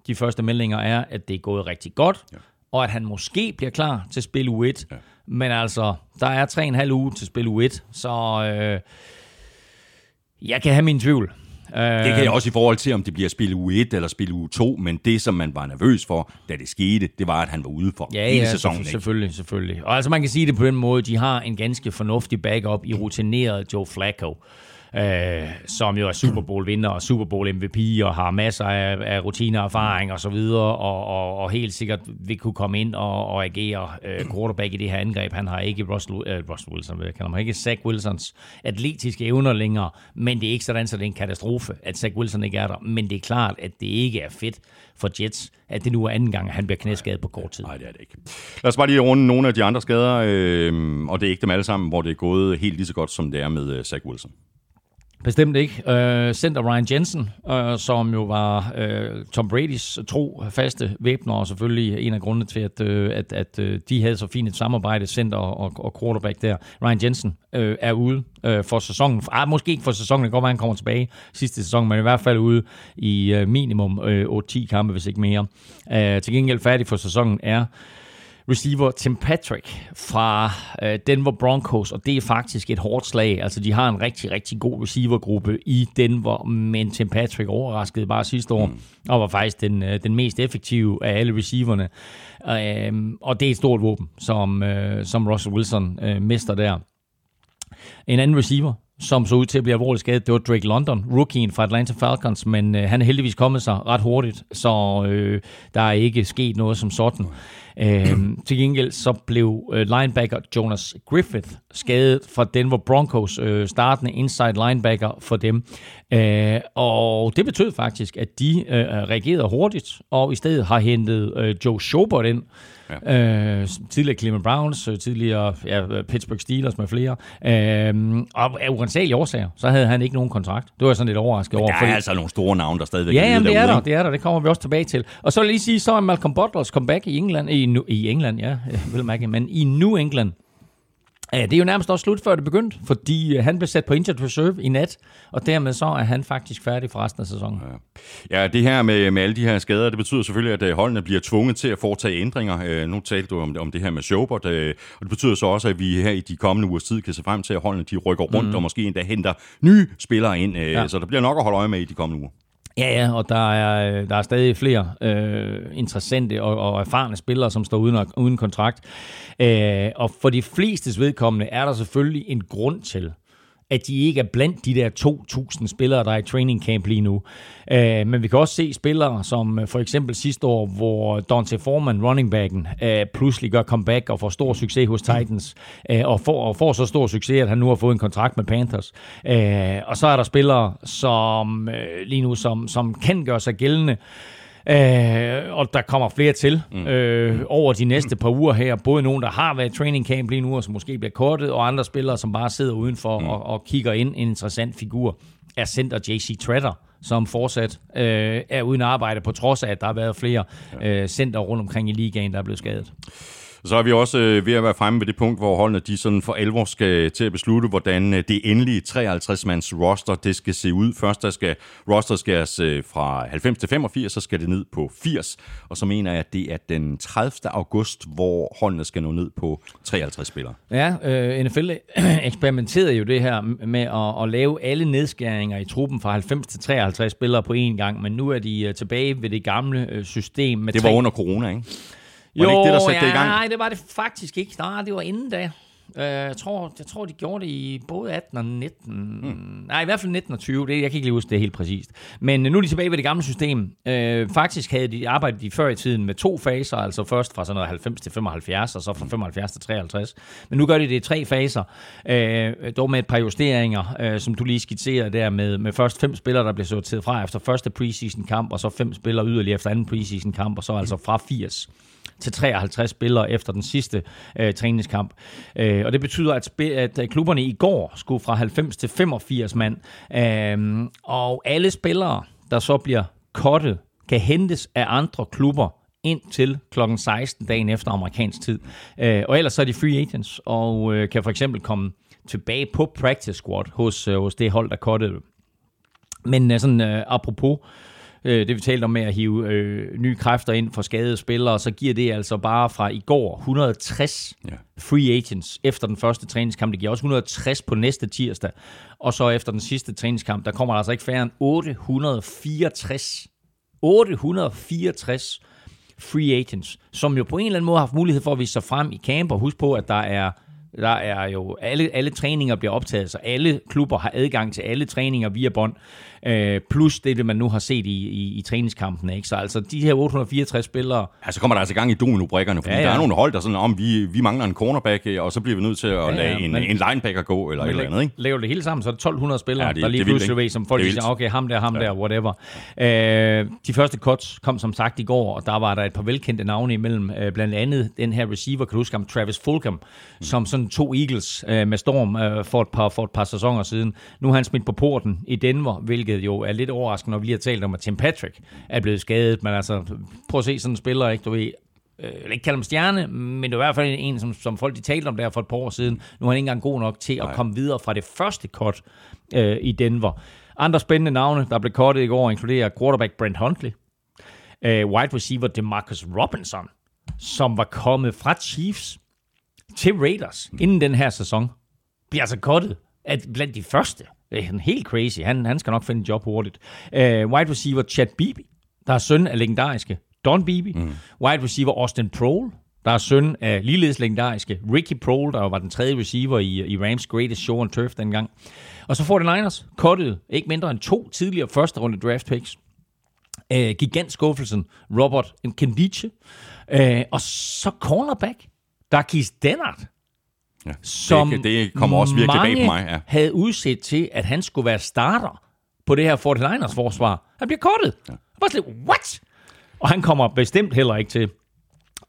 De første meldinger er, at det er gået rigtig godt, ja. og at han måske bliver klar til spil u 1. Ja. Men altså, der er tre en halv uge til spil u 1, så øh, jeg kan have min tvivl. Det kan jeg også i forhold til, om det bliver spil u 1 eller spil u 2, men det, som man var nervøs for, da det skete, det var, at han var ude for ja, hele ja, sæsonen. selvfølgelig, ikke? selvfølgelig. Og altså, man kan sige det på den måde, de har en ganske fornuftig backup i rutineret Joe Flacco øh, som jo er Super Bowl vinder og Super Bowl MVP og har masser af, af rutiner og erfaring og så videre, og, og, og helt sikkert vil kunne komme ind og, og agere øh, quarterback i det her angreb. Han har ikke Russell, øh, Russell Wilson, jeg kalder mig ikke Zach Wilsons atletiske evner længere, men det er ikke sådan, så det er en katastrofe, at Zach Wilson ikke er der. Men det er klart, at det ikke er fedt for Jets, at det nu er anden gang, at han bliver knæskadet på kort tid. Nej, det er det ikke. Lad os bare lige runde nogle af de andre skader, øh, og det er ikke dem alle sammen, hvor det er gået helt lige så godt, som det er med øh, Zach Wilson. Bestemt ikke. Øh, uh, center Ryan Jensen, uh, som jo var uh, Tom Bradys tro faste væbner, og selvfølgelig en af grundene til, at, uh, at, at uh, de havde så fint et samarbejde, center og, og quarterback der. Ryan Jensen uh, er ude uh, for sæsonen. Ah, måske ikke for sæsonen, det kan godt være, han kommer tilbage sidste sæson, men i hvert fald ude i uh, minimum uh, 8-10 kampe, hvis ikke mere. Uh, til gengæld færdig for sæsonen er receiver Tim Patrick fra øh, Denver Broncos, og det er faktisk et hårdt slag. Altså, de har en rigtig, rigtig god receivergruppe i Denver, men Tim Patrick overraskede bare sidste år, mm. og var faktisk den, øh, den mest effektive af alle receiverne. Øh, og det er et stort våben, som, øh, som Russell Wilson øh, mister der. En anden receiver, som så ud til at blive alvorligt skadet, det var Drake London, rookien fra Atlanta Falcons, men øh, han er heldigvis kommet sig ret hurtigt, så øh, der er ikke sket noget som sådan. Øh, til gengæld så blev øh, linebacker Jonas Griffith skadet fra Denver Broncos, øh, startende inside linebacker for dem. Øh, og det betød faktisk, at de øh, reagerede hurtigt, og i stedet har hentet øh, Joe Schobert ind, Ja. Øh, tidligere Cleveland Browns, øh, tidligere ja, Pittsburgh Steelers med flere. Øh, og af urensagelige årsager, så havde han ikke nogen kontrakt. Det var sådan lidt overrasket over. Der er fordi... altså nogle store navne, der stadigvæk ja, er jamen, det er der, det er der. Det kommer vi også tilbage til. Og så vil jeg lige sige, så er Malcolm Butlers comeback i England, i, i England, ja, vil mærke, men i New England, Ja, det er jo nærmest også slut, før det begyndte, fordi øh, han blev sat på injured reserve i nat, og dermed så er han faktisk færdig for resten af sæsonen. Ja, ja det her med, med alle de her skader, det betyder selvfølgelig, at øh, holdene bliver tvunget til at foretage ændringer. Øh, nu talte du om, om det her med Schobert, og det betyder så også, at vi her i de kommende ugers tid kan se frem til, at holdene de rykker rundt mm. og måske endda henter nye spillere ind. Ja. Så der bliver nok at holde øje med i de kommende uger. Ja, ja, og der er, øh, der er stadig flere øh, interessante og, og erfarne spillere, som står uden, uden kontrakt. Øh, og for de flestes vedkommende er der selvfølgelig en grund til, at de ikke er blandt de der 2.000 spillere, der er i training camp lige nu. Øh, men vi kan også se spillere, som øh, for eksempel sidste år, hvor Dante Foreman, running backen, øh, pludselig gør comeback og får stor succes hos Titans, øh, og, får, og får så stor succes, at han nu har fået en kontrakt med Panthers. Øh, og så er der spillere, som øh, lige nu, som, som kan gøre sig gældende, Øh, og der kommer flere til mm. øh, over de næste par uger her. Både nogen, der har været i training camp lige nu, og som måske bliver kortet, og andre spillere, som bare sidder udenfor mm. og, og kigger ind. En interessant figur er center JC Treader, som fortsat øh, er uden arbejde, på trods af, at der har været flere øh, center rundt omkring i ligaen, der er blevet skadet. Så er vi også øh, ved at være fremme ved det punkt, hvor holdene de sådan for alvor skal til at beslutte, hvordan øh, det endelige 53-mands roster det skal se ud. Først der skal roster skæres øh, fra 90 til 85, så skal det ned på 80. Og så mener jeg, at det er den 30. august, hvor holdene skal nå ned på 53 spillere. Ja, øh, NFL eksperimenterede jo det her med at, at lave alle nedskæringer i truppen fra 90 til 53 spillere på én gang, men nu er de øh, tilbage ved det gamle øh, system. Med det var tre... under corona, ikke? Var jo, det ikke det, der satte ja, det i gang? Nej, det var det faktisk ikke. Nej, det var inden da. Uh, jeg, tror, jeg tror, de gjorde det i både 18 og 19. Mm. Nej, i hvert fald 19 og 20. Det, jeg kan ikke lige huske det helt præcist. Men nu er de tilbage ved det gamle system. Uh, faktisk havde de arbejdet de før i tiden med to faser, altså først fra sådan noget 90 til 75, og så fra 75 til 53. Men nu gør de det i tre faser, uh, dog med et par justeringer, uh, som du lige skitserede der, med, med først fem spillere, der bliver sorteret fra efter første preseason kamp, og så fem spillere yderligere efter anden preseason kamp, og så altså fra 80 til 53 spillere efter den sidste øh, træningskamp. Øh, og det betyder, at, sp- at øh, klubberne i går skulle fra 90 til 85 mand. Øh, og alle spillere, der så bliver kottet, kan hentes af andre klubber ind til kl. 16 dagen efter amerikansk tid. Øh, og ellers så er de free agents, og øh, kan for eksempel komme tilbage på practice squad hos, øh, hos det hold, der kottede Men øh, sådan øh, apropos øh, det vi talte om med at hive øh, nye kræfter ind for skadede spillere, så giver det altså bare fra i går 160 ja. free agents efter den første træningskamp. Det giver også 160 på næste tirsdag. Og så efter den sidste træningskamp, der kommer der altså ikke færre end 864. 864 free agents, som jo på en eller anden måde har haft mulighed for at vise sig frem i camp, og husk på, at der er der er jo alle, alle træninger bliver optaget, så alle klubber har adgang til alle træninger via bånd øh, plus det, man nu har set i, i, i træningskampen. Ikke? Så altså de her 864 spillere... Ja, så kommer der altså gang i domino-brikkerne, fordi ja, ja. der er nogle hold, der sådan, om vi, vi mangler en cornerback, og så bliver vi nødt til at ja, ja, lade en, men, en linebacker gå, eller et eller andet. Ikke? Laver det hele sammen, så er det 1200 spillere, ja, det, der lige pludselig ved, som folk siger, okay, ham der, ham ja. der, whatever. Øh, de første cuts kom som sagt i går, og der var der et par velkendte navne imellem, øh, blandt andet den her receiver, kan du huske ham, Travis Fulgham, mm. som sådan to Eagles øh, med storm øh, for, et par, for et par sæsoner siden. Nu har han smidt på porten i Denver, hvilket jo er lidt over overraskende, når vi lige har talt om, at Tim Patrick er blevet skadet. Men altså, prøv at se sådan en spiller, ikke? Du ved, øh, ikke kalde ham stjerne, men det er i hvert fald en, som, som folk de talte om der for et par år siden. Nu er han ikke engang god nok til at Nej. komme videre fra det første cut øh, i Denver. Andre spændende navne, der blev kottet i går, inkluderer quarterback Brent Huntley, øh, wide receiver DeMarcus Robinson, som var kommet fra Chiefs til Raiders inden den her sæson, bliver altså kottet at blandt de første. Det er helt crazy. Han, han skal nok finde et job hurtigt. Uh, wide receiver Chad Beebe, der er søn af legendariske Don Beebe. Mm. Wide receiver Austin Prohl, der er søn af ligeledes legendariske Ricky Prohl, der var den tredje receiver i, i Rams Greatest Show on Turf dengang. Og så får det Niners kottet ikke mindre end to tidligere første runde draft picks. Uh, gigantskuffelsen Robert Nkendich. Uh, og så cornerback Darkis Dennard Ja, som det, det kommer også virkelig bag på mig. Ja. havde udset til, at han skulle være starter på det her 49ers forsvar. Han bliver kortet. Ja. Bare slet, what? Og han kommer bestemt heller ikke til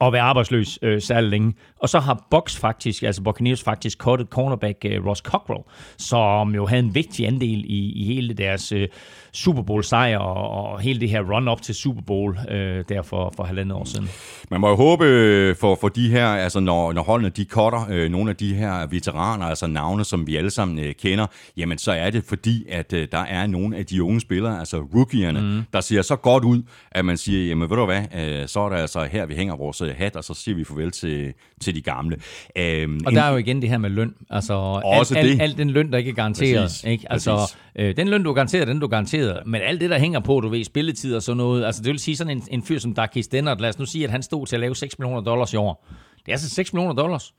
at være arbejdsløs øh, særlig længe. Og så har Bucks faktisk, altså Buccaneers faktisk kottet cornerback øh, Ross Cockrell, som jo havde en vigtig andel i, i hele deres øh, Super Bowl sejr og, og hele det her run op til Super Bowl øh, der for, for halvandet år siden. Man må jo håbe øh, for, for de her, altså når, når holdene de cutter øh, nogle af de her veteraner, altså navne, som vi alle sammen øh, kender, jamen så er det fordi, at øh, der er nogle af de unge spillere, altså rookierne, mm. der ser så godt ud, at man siger, jamen ved du hvad, øh, så er det altså her, vi hænger vores øh, hat, og så siger vi farvel til, til de gamle. Øhm, og der er jo igen det her med løn. Altså, også al, det. Al, al den løn, der ikke er garanteret. Præcis, ikke? Altså, øh, den løn, du er garanteret, den du er garanteret. Men alt det, der hænger på, du ved, spilletid og sådan noget. Altså, det vil sige sådan en, en fyr som Darkis Dennert, lad os nu sige, at han stod til at lave 6 millioner dollars i år. Det er altså 6 millioner dollars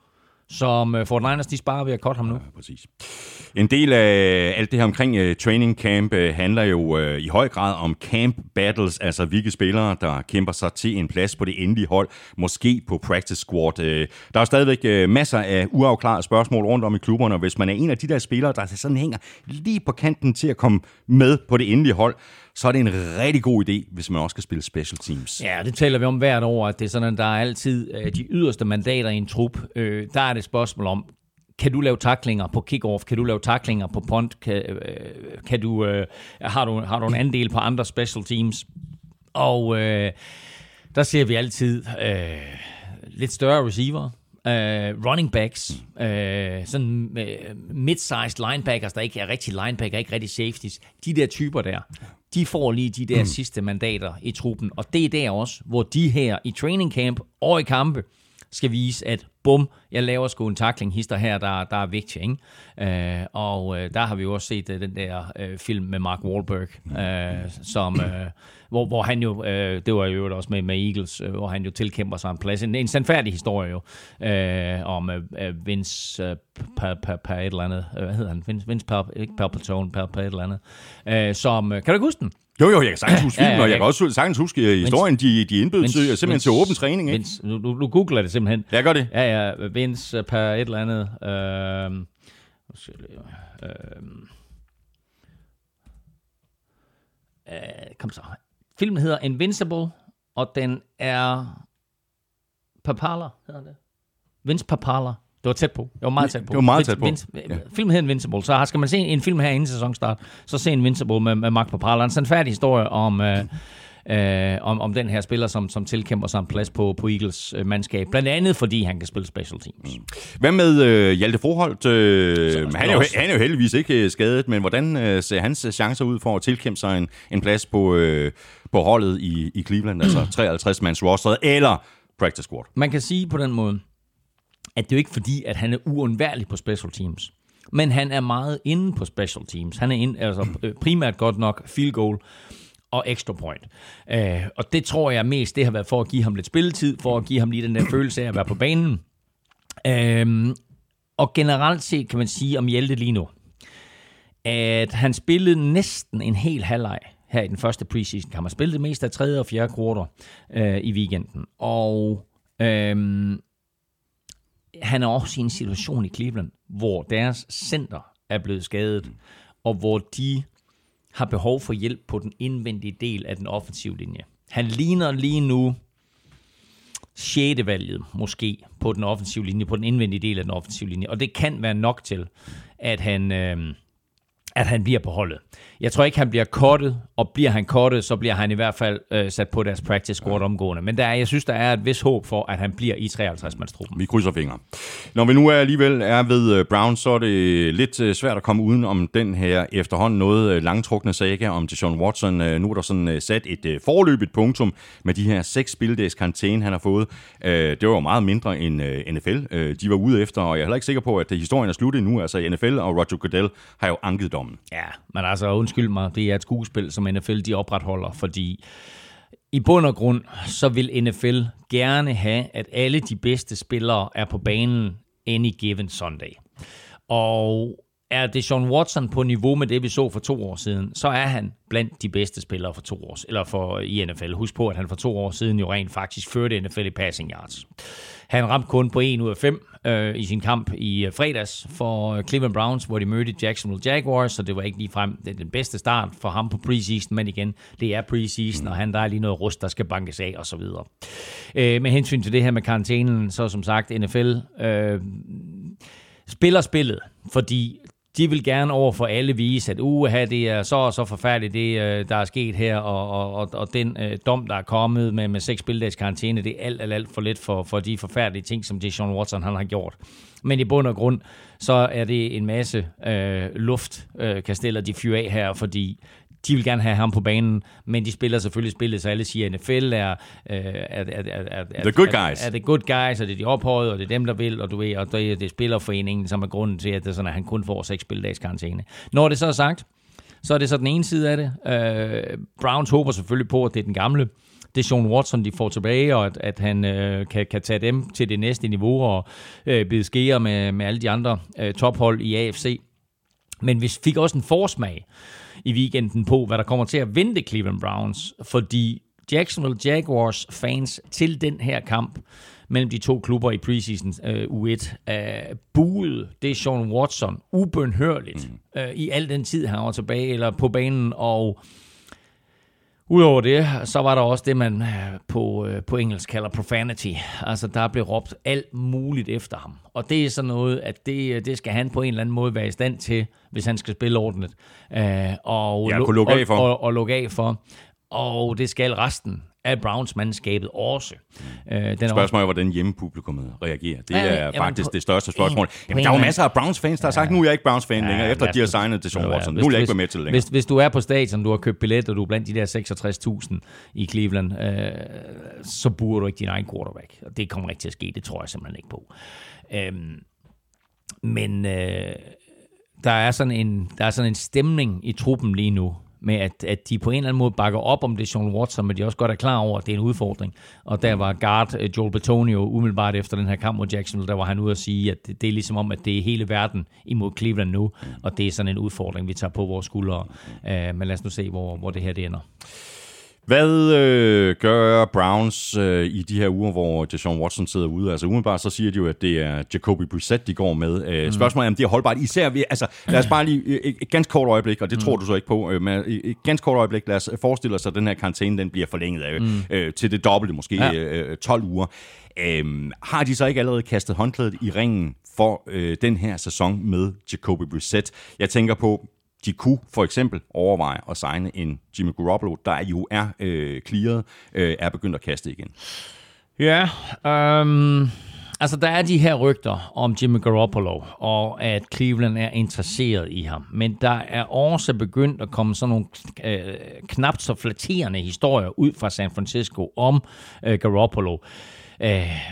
som øh, Fort Niners de sparer ved at korte ham nu. Ja, præcis. En del af alt det her omkring uh, training camp uh, handler jo uh, i høj grad om camp battles, altså hvilke spillere, der kæmper sig til en plads på det endelige hold, måske på practice squad. Uh, der er stadigvæk uh, masser af uafklarede spørgsmål rundt om i klubberne, og hvis man er en af de der spillere, der sådan hænger lige på kanten til at komme med på det endelige hold, så er det en rigtig god idé, hvis man også skal spille special teams. Ja, det taler vi om hvert år, at det er sådan, at der er altid øh, de yderste mandater i en trup. Øh, der er det et spørgsmål om, kan du lave taklinger på kickoff? Kan du lave taklinger på punt? Kan, øh, kan du, øh, har, du, har du en andel på andre special teams? Og øh, der ser vi altid øh, lidt større receiver, øh, running backs, øh, sådan øh, mid-sized linebackers, der ikke er rigtig linebacker, ikke rigtig safeties. De der typer der, de får lige de der mm. sidste mandater i truppen. Og det er der også, hvor de her i training camp og i kampe, skal vise, at bum, jeg laver sgu en tackling hister her, der, der er vigtig. Ikke? Øh, og øh, der har vi jo også set øh, den der øh, film med Mark Wahlberg, øh, som, øh, hvor, hvor han jo, øh, det var jo også med, med Eagles, øh, hvor han jo tilkæmper sig en plads. En, en sandfærdig historie jo, øh, om øh, Vince øh, per, per, per et eller andet, øh, hvad hedder han? Vince, Vince per, ikke Palpatone, per, per et eller andet, øh, som, kan du ikke huske den? Jo, jo, jeg kan sagtens huske filmen, ja, ja, og jeg kan også sagtens huske uh, historien, de, de indbød til, simpelthen Vince, til åben træning. Ikke? Vince, nu, nu, googler det simpelthen. Ja, gør det. Ja, ja, Vince per et eller andet. Øh, øh, øh, kom så. Filmen hedder Invincible, og den er Papala, hedder det. Vince Papala. Det var tæt på. Det var meget tæt på. Det var meget tæt på. Vince, ja. Filmen hedder Invincible, så skal man se en film her inden sæsonstart, så se Invincible med, med Mark Papala. En færdig historie om... Øh, øh, om, om den her spiller, som, som tilkæmper sig en plads på, på Eagles øh, mandskab. Blandt andet, fordi han kan spille special teams. Mm. Hvad med øh, Hjalte Forholdt? Øh, han, er jo, han er jo heldigvis ikke øh, skadet, men hvordan øh, ser hans chancer ud for at tilkæmpe sig en, en plads på, øh, på holdet i, i Cleveland, altså 53-mands roster, eller practice squad? Man kan sige på den måde, at det er jo ikke fordi, at han er uundværlig på special teams. Men han er meget inde på special teams. Han er inde, altså, øh, primært godt nok field goal og extra point. Øh, og det tror jeg mest, det har været for at give ham lidt spilletid, for at give ham lige den der følelse af at være på banen. Øh, og generelt set kan man sige om Hjelte lige nu, at han spillede næsten en hel halvleg her i den første preseason Han har spillet det meste af tredje og fjerde kvartal øh, i weekenden. Og øh, han er også i en situation i Cleveland, hvor deres center er blevet skadet, og hvor de har behov for hjælp på den indvendige del af den offensive linje. Han ligner lige nu 6. valget måske på den offensive linje, på den indvendige del af den offensive linje, og det kan være nok til, at han... Øh, at han bliver på holdet. Jeg tror ikke, han bliver kortet, og bliver han kortet, så bliver han i hvert fald øh, sat på deres practice squad omgående. Men der er, jeg synes, der er et vis håb for, at han bliver i 53-mandstruppen. Vi krydser fingre. Når vi nu er alligevel er ved øh, Brown, så er det lidt øh, svært at komme uden om den her efterhånden noget øh, langtrukne saga om Deshaun Watson. Nu er der sådan sat et forløbigt punktum med de her seks spildags karantæne, han har fået. Det var jo meget mindre end NFL. De var ude efter, og jeg er heller ikke sikker på, at historien er sluttet nu. Altså NFL og Roger Goodell har jo anket dommen formen. Ja, men altså undskyld mig, det er et skuespil, som NFL de opretholder, fordi i bund og grund, så vil NFL gerne have, at alle de bedste spillere er på banen any given Sunday. Og er det Sean Watson på niveau med det, vi så for to år siden, så er han blandt de bedste spillere for to år, eller for i NFL. Husk på, at han for to år siden jo rent faktisk førte NFL i passing yards. Han ramte kun på 1 ud af 5 øh, i sin kamp i øh, fredags for Cleveland Browns, hvor de mødte Jacksonville Jaguars, så det var ikke lige frem det den bedste start for ham på preseason, men igen, det er preseason, og han der er lige noget rust, der skal bankes af og så videre. Øh, med hensyn til det her med karantænen, så som sagt, NFL øh, spiller spillet, fordi de vil gerne over for alle vise, at uha, det er så og så forfærdeligt, det øh, der er sket her, og, og, og den øh, dom, der er kommet med, med seks spildags karantæne, det er alt, alt, alt for lidt for, for de forfærdelige ting, som Deshaun Watson han har gjort. Men i bund og grund, så er det en masse øh, luftkasteller, øh, de fyrer af her, fordi de vil gerne have ham på banen, men de spiller selvfølgelig spillet, så alle siger, at NFL er, øh, er, er, er, er, the good guys. Er, er the good guys, og det er de ophøjet, og det er dem, der vil, og du ved, og det er, det er spillerforeningen, som er grunden til, at, det er sådan, at han kun får seks spildags karantæne. Når det så er sagt, så er det så den ene side af det. Øh, Browns håber selvfølgelig på, at det er den gamle Deshaun Watson, de får tilbage, og at, at han øh, kan, kan tage dem til det næste niveau og øh, bide skære med, med alle de andre øh, tophold i AFC. Men vi fik også en forsmag i weekenden på, hvad der kommer til at vente Cleveland Browns, fordi Jacksonville Jaguars fans til den her kamp mellem de to klubber i preseason uh, U1 uh, buede det Sean Watson ubønhørligt mm. uh, i al den tid, han var tilbage eller på banen, og Udover det, så var der også det, man på, på engelsk kalder profanity. Altså, der blev råbt alt muligt efter ham. Og det er sådan noget, at det, det skal han på en eller anden måde være i stand til, hvis han skal spille ordentligt. Uh, og, ja, kunne lukke af for. Og, og, og lukke af for og det skal resten af Browns-mandskabet også. Øh, den Spørgsmålet er, hvordan hjemmepublikummet reagerer. Det ja, er jamen, faktisk på, det største spørgsmål. Jamen, der er jo masser af Browns-fans, der har sagt, nu er jeg ikke Browns-fan ja, længere, efter de har signet til Sean Watson. Nu vil jeg ikke være med til længere. Hvis, hvis du er på stadion, du har købt billet, og du er blandt de der 66.000 i Cleveland, øh, så burde du ikke din egen quarterback. Og det kommer ikke til at ske, det tror jeg simpelthen ikke på. Øhm, men øh, der, er sådan en, der er sådan en stemning i truppen lige nu, med at, at de på en eller anden måde bakker op om det Sean Watson, men de også godt er klar over, at det er en udfordring. Og der var guard øh, Joel Betonio umiddelbart efter den her kamp mod Jacksonville, der var han ude at sige, at det, det er ligesom om, at det er hele verden imod Cleveland nu, og det er sådan en udfordring, vi tager på vores skuldre. Uh, men lad os nu se, hvor, hvor det her det ender. Hvad øh, gør Browns øh, i de her uger, hvor Deshaun Watson sidder ude? Altså umiddelbart så siger de jo, at det er Jacoby Brissett, de går med. Øh, mm. Spørgsmålet er, om det er holdbart. Især ved, altså lad os bare lige et, et ganske kort øjeblik, og det mm. tror du så ikke på, øh, men et ganske kort øjeblik, lad os forestille os, at den her karantæne, den bliver forlænget af, mm. øh, til det dobbelte, måske ja. øh, 12 uger. Øh, har de så ikke allerede kastet håndklædet i ringen for øh, den her sæson med Jacoby Brissett? Jeg tænker på, de kunne for eksempel overveje at signe en Jimmy Garoppolo, der jo er øh, clearet, øh, er begyndt at kaste igen. Ja, um, altså der er de her rygter om Jimmy Garoppolo, og at Cleveland er interesseret i ham. Men der er også begyndt at komme sådan nogle øh, knap så flatterende historier ud fra San Francisco om øh, Garoppolo øh,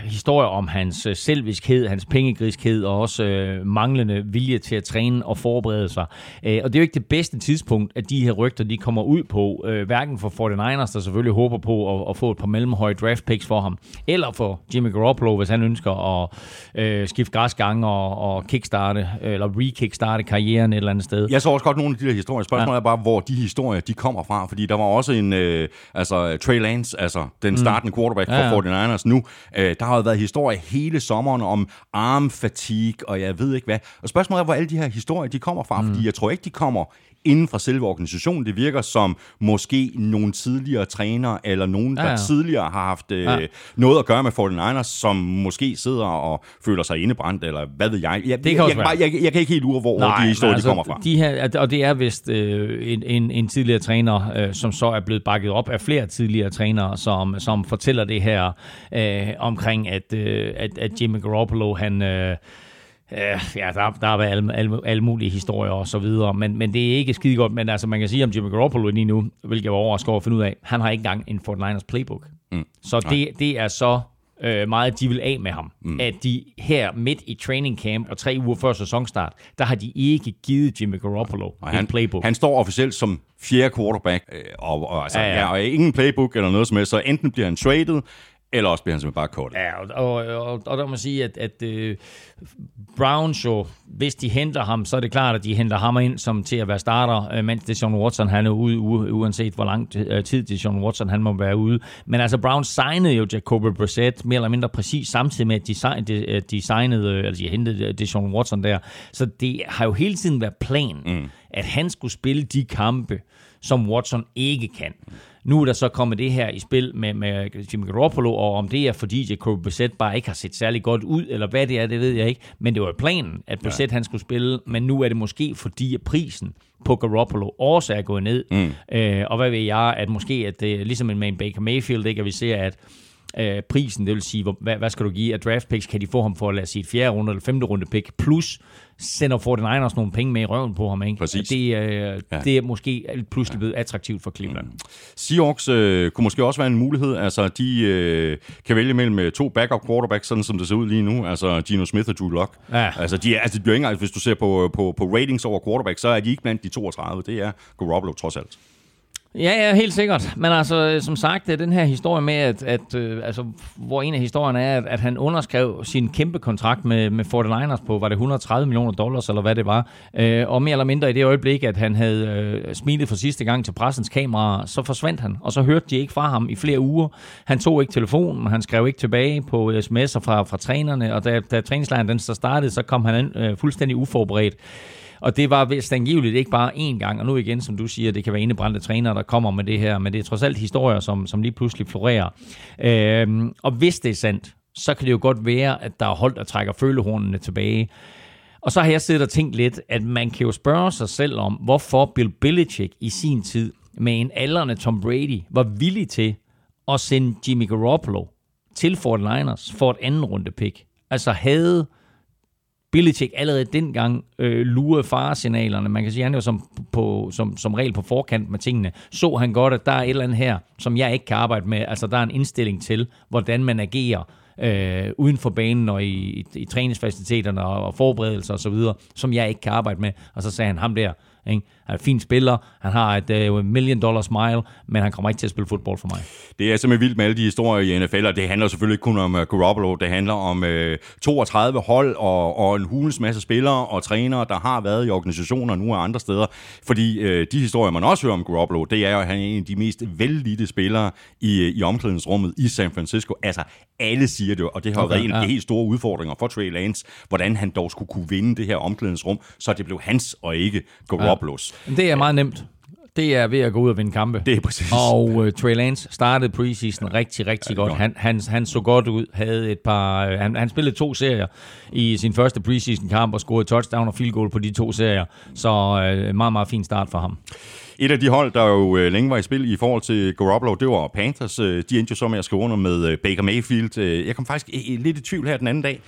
historier om hans øh, selviskhed, hans pengegriskhed og også øh, manglende vilje til at træne og forberede sig. Øh, og det er jo ikke det bedste tidspunkt, at de her rygter de kommer ud på, øh, hverken for 49ers, der selvfølgelig håber på at, at få et par mellemhøje draft picks for ham, eller for Jimmy Garoppolo, hvis han ønsker at øh, skifte græsgang og, og kickstarte, eller re-kickstarte karrieren et eller andet sted. Jeg så også godt nogle af de der historier. Spørgsmålet ja. er bare, hvor de historier de kommer fra, fordi der var også en, øh, altså Trey Lance, altså den mm. startende quarterback for ja, ja. 49ers nu, Øh, der har jo været historie hele sommeren om armfatigue, og jeg ved ikke hvad. Og spørgsmålet er, hvor alle de her historier de kommer fra, mm. fordi jeg tror ikke, de kommer inden for selve organisationen. Det virker som måske nogle tidligere trænere, eller nogen, der ja, ja. tidligere har haft øh, ja. noget at gøre med 49ers, som måske sidder og føler sig indebrændt, eller hvad ved jeg. jeg det kan jeg, jeg, jeg, jeg, jeg kan ikke helt ure, hvor, Nej, de historier altså, de kommer fra. De her, og det er vist øh, en, en, en tidligere træner, øh, som så er blevet bakket op af flere tidligere trænere, som, som fortæller det her øh, omkring, at, øh, at, at Jimmy Garoppolo, han... Øh, Øh, ja, der, der har været alle, alle, alle mulige historier og så videre, men, men det er ikke skide godt. Men altså, man kan sige om Jimmy Garoppolo lige nu, hvilket jeg var overrasket over at finde ud af, han har ikke engang en 49ers playbook. Mm. Så det, det er så øh, meget, de vil af med ham. Mm. At de her midt i training camp og tre uger før sæsonstart, der har de ikke givet Jimmy Garoppolo og en han, playbook. Han står officielt som fjerde quarterback, øh, og, og, altså, ja, ja. Ja, og ingen playbook eller noget som helst, så enten bliver han traded, eller også bliver han simpelthen bare kort. Ja, og, og, og, og der må sige, at, at uh, Browns jo, hvis de henter ham, så er det klart, at de henter ham ind som til at være starter, uh, mens det Sean Watson han er ude, uanset hvor lang uh, tid det Sean Watson han må være ude. Men altså, Browns signede jo Jacoby Brissett mere eller mindre præcis samtidig med, at de, de, de signede, eller de hentede det Sean Watson der. Så det har jo hele tiden været plan, mm. at han skulle spille de kampe, som Watson ikke kan. Nu er der så kommet det her i spil med, med Jimmy Garoppolo, og om det er fordi Jacob Brissett bare ikke har set særlig godt ud, eller hvad det er, det ved jeg ikke. Men det var planen, at Brissett ja. han skulle spille, men nu er det måske fordi, at prisen på Garoppolo også er gået ned. Mm. Øh, og hvad ved jeg, at måske, at det, ligesom med en Baker Mayfield, ikke, at vi ser, at øh, prisen, det vil sige, hvor, hvad, hvad skal du give af draft picks, kan de få ham for, lad os sige, et fjerde runde eller femte runde pick, plus sender 49ers nogle penge med i røven på ham. Ikke? Præcis. Det, øh, ja. det er måske pludselig blevet attraktivt for Cleveland. Mm. Seahawks øh, kunne måske også være en mulighed. Altså, de øh, kan vælge mellem øh, to backup quarterbacks, sådan som det ser ud lige nu. Altså, Gino Smith og Drew Lock. Ja. Altså, de, er, altså, de bliver ikke, hvis du ser på, på, på ratings over quarterback, så er de ikke blandt de 32. Det er Garoppolo trods alt. Ja, ja, helt sikkert. Men altså, øh, som sagt, det er den her historie med, at, at øh, altså, hvor en af historierne er, at, at han underskrev sin kæmpe kontrakt med, med 49ers på, var det 130 millioner dollars, eller hvad det var. Øh, og mere eller mindre i det øjeblik, at han havde øh, smilet for sidste gang til pressens kamera, så forsvandt han, og så hørte de ikke fra ham i flere uger. Han tog ikke telefonen, han skrev ikke tilbage på sms'er fra, fra trænerne, og da, da træningslejren den så startede, så kom han ind, øh, fuldstændig uforberedt. Og det var vist angiveligt ikke bare én gang, og nu igen, som du siger, det kan være indebrændte trænere, der kommer med det her, men det er trods alt historier, som, som lige pludselig florerer. Øhm, og hvis det er sandt, så kan det jo godt være, at der er hold, der trækker følehornene tilbage. Og så har jeg siddet og tænkt lidt, at man kan jo spørge sig selv om, hvorfor Bill Belichick i sin tid med en aldrende Tom Brady var villig til at sende Jimmy Garoppolo til Fort Liners for et anden runde pick. Altså havde Belichick allerede dengang øh, lurede faresignalerne. Man kan sige, at han jo som, på, som, som regel på forkant med tingene. Så han godt, at der er et eller andet her, som jeg ikke kan arbejde med. Altså, der er en indstilling til, hvordan man agerer øh, uden for banen og i, i, i træningsfaciliteterne og, og forberedelser osv., som jeg ikke kan arbejde med. Og så sagde han, ham der, ikke? Han er en fin spiller, han har et uh, million dollar smile, men han kommer ikke til at spille fodbold for mig. Det er simpelthen vildt med alle de historier i NFL, og det handler selvfølgelig ikke kun om uh, Garoppolo, det handler om uh, øh, 32 hold og, og en hulens masse spillere og trænere, der har været i organisationer nu og andre steder. Fordi uh, de historier, man også hører om Garoppolo, det er jo, at han er en af de mest vellidte spillere i, i omklædningsrummet i San Francisco. Altså, alle siger det, og det har okay, været en af de helt store udfordringer for Trey Lance, hvordan han dog skulle kunne vinde det her omklædningsrum, så det blev hans og ikke Garoppolo's. Ja. Det er meget nemt. Det er ved at gå ud og vinde kampe. Det er præcis. Og uh, Trey Lance startede preseason rigtig, rigtig ja, godt. Han, han, han så godt ud, havde et par... Uh, han, han spillede to serier i sin første preseason kamp og scorede touchdown og field goal på de to serier. Så uh, meget, meget fin start for ham. Et af de hold, der jo øh, længe var i spil i forhold til Garoppolo, det var Panthers. Øh, de endte jo så med at skrive under med øh, Baker Mayfield. Jeg kom faktisk lidt i tvivl her den anden dag,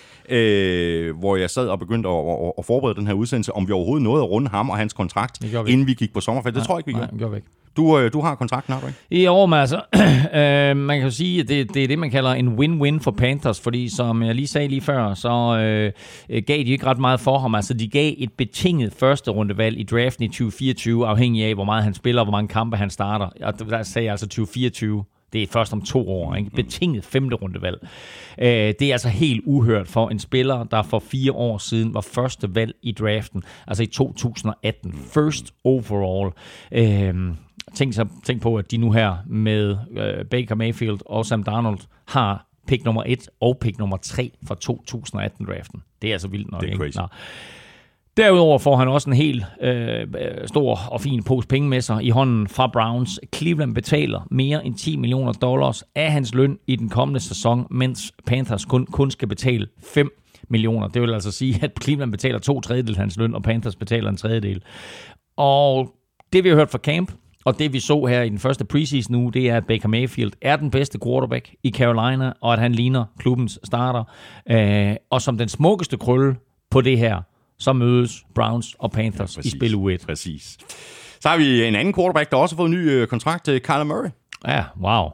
hvor jeg sad og begyndte at, at forberede den her udsendelse, om vi overhovedet nåede at runde ham og hans kontrakt, inden vi gik på sommerferie. Det nej, tror jeg ikke, vi gjorde. Nej, gjorde vi ikke. Du, øh, du har kontrakten, har du ikke? I år, men altså, øh, man kan jo sige, at det, det er det, man kalder en win-win for Panthers, fordi som jeg lige sagde lige før, så øh, gav de ikke ret meget for ham. Altså, de gav et betinget første rundevalg i draften i 2024, afhængig af, hvor meget han spiller, hvor mange kampe han starter. Og der sagde jeg altså 2024. Det er først om to år. Ikke? Betinget femte rundevalg. Øh, det er altså helt uhørt for en spiller, der for fire år siden var første valg i draften, altså i 2018. First overall. Øh, tænk, så, tænk på, at de nu her med øh, Baker Mayfield og Sam Darnold har pick nummer 1 og pick nummer 3 fra 2018-draften. Det er altså vildt nok. Det er crazy. Nå. Derudover får han også en helt øh, stor og fin pose penge med sig i hånden fra Browns. Cleveland betaler mere end 10 millioner dollars af hans løn i den kommende sæson, mens Panthers kun, kun skal betale 5 millioner. Det vil altså sige, at Cleveland betaler to tredjedel af hans løn, og Panthers betaler en tredjedel. Og det vi har hørt fra Camp, og det vi så her i den første preseason nu, det er, at Baker Mayfield er den bedste quarterback i Carolina, og at han ligner klubbens starter. Øh, og som den smukkeste krølle på det her, så mødes Browns og Panthers ja, i spil U1. Præcis. Så har vi en anden quarterback, der også har fået en ny øh, kontrakt, til Kyler Murray. Ja, wow.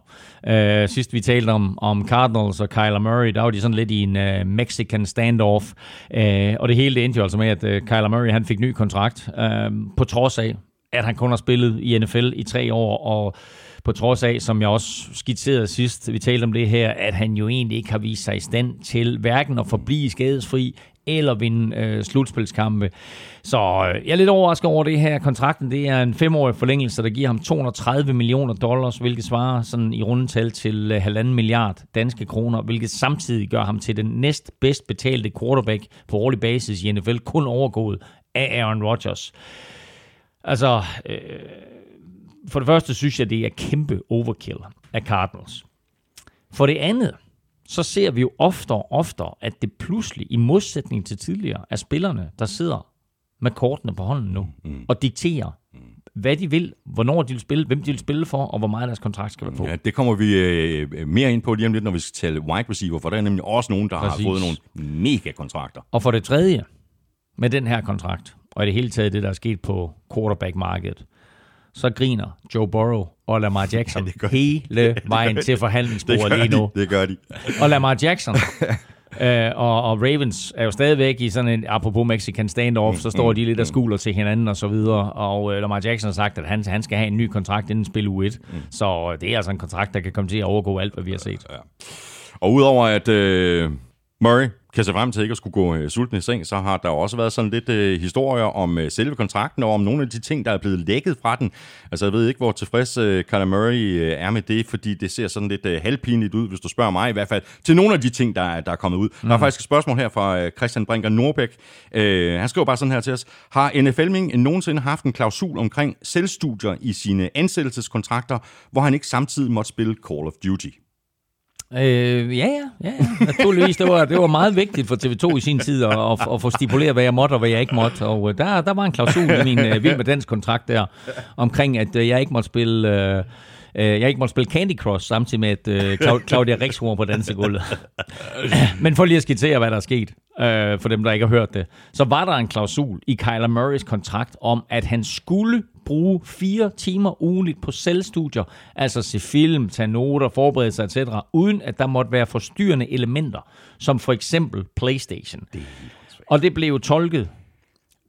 Uh, sidst vi talte om, om Cardinals og Kyler Murray, der var de sådan lidt i en uh, Mexican standoff. Uh, og det hele det endte jo altså med, at uh, Kyler Murray han fik ny kontrakt, uh, på trods af, at han kun har spillet i NFL i tre år, og på trods af, som jeg også skitserede sidst, vi talte om det her, at han jo egentlig ikke har vist sig i stand til hverken at forblive skadesfri eller vinde øh, slutspilskampe. Så øh, jeg er lidt overrasket over det her. Kontrakten det er en femårig forlængelse, der giver ham 230 millioner dollars, hvilket svarer sådan i rundetal til øh, halvanden milliard danske kroner, hvilket samtidig gør ham til den næst bedst betalte quarterback på årlig basis i NFL, kun overgået af Aaron Rodgers. Altså, øh, for det første synes jeg, det er kæmpe overkill af Cardinals. For det andet, så ser vi jo oftere og oftere, at det pludselig, i modsætning til tidligere, er spillerne, der sidder med kortene på hånden nu, mm. og dikterer, hvad de vil, hvornår de vil spille, hvem de vil spille for, og hvor meget deres kontrakt skal være på. Ja, det kommer vi øh, mere ind på lige om lidt, når vi skal tale wide receiver, for der er nemlig også nogen, der Præcis. har fået nogle mega kontrakter. Og for det tredje, med den her kontrakt, og i det hele taget det, der er sket på quarterback-markedet, så griner Joe Burrow og Lamar Jackson ja, hele vejen til forhandlingsbordet lige nu. De. Det gør de. Og Lamar Jackson, Øh, og, og Ravens er jo stadigvæk i sådan en, apropos Mexican standoff, så står de lidt og skuler til hinanden og så videre. Og øh, Lamar Jackson har sagt, at han, han skal have en ny kontrakt inden spil u 1. Mm. Så det er altså en kontrakt, der kan komme til at overgå alt, hvad vi har set. Ja. Og udover at øh, Murray kan se frem til ikke at skulle gå øh, sulten i seng, så har der også været sådan lidt øh, historier om øh, selve kontrakten og om nogle af de ting, der er blevet lækket fra den. Altså jeg ved ikke, hvor tilfreds øh, Kyler Murray øh, er med det, fordi det ser sådan lidt øh, halvpinligt ud, hvis du spørger mig i hvert fald, til nogle af de ting, der, er, der er kommet ud. Mm. Der er faktisk et spørgsmål her fra øh, Christian Brinker Norbæk. Øh, han skriver bare sådan her til os. Har NFL nogensinde haft en klausul omkring selvstudier i sine ansættelseskontrakter, hvor han ikke samtidig måtte spille Call of Duty? Øh, ja, ja, ja, ja. Naturligvis, det var, det var meget vigtigt for TV2 i sin tid at, at, at få stipuleret, hvad jeg måtte og hvad jeg ikke måtte. Og øh, der, der var en klausul i min uh, Vild med Dansk kontrakt der, omkring at uh, jeg ikke måtte spille... Uh, jeg ikke måtte spille Candy Cross samtidig med, at uh, Claudia Rix på dansegulvet. Men for lige at skitsere, hvad der er sket, uh, for dem, der ikke har hørt det, så var der en klausul i Kyler Murrays kontrakt om, at han skulle bruge fire timer ugenligt på selvstudier, altså se film, tage noter, forberede sig, etc., uden at der måtte være forstyrrende elementer, som for eksempel PlayStation. Det og det blev tolket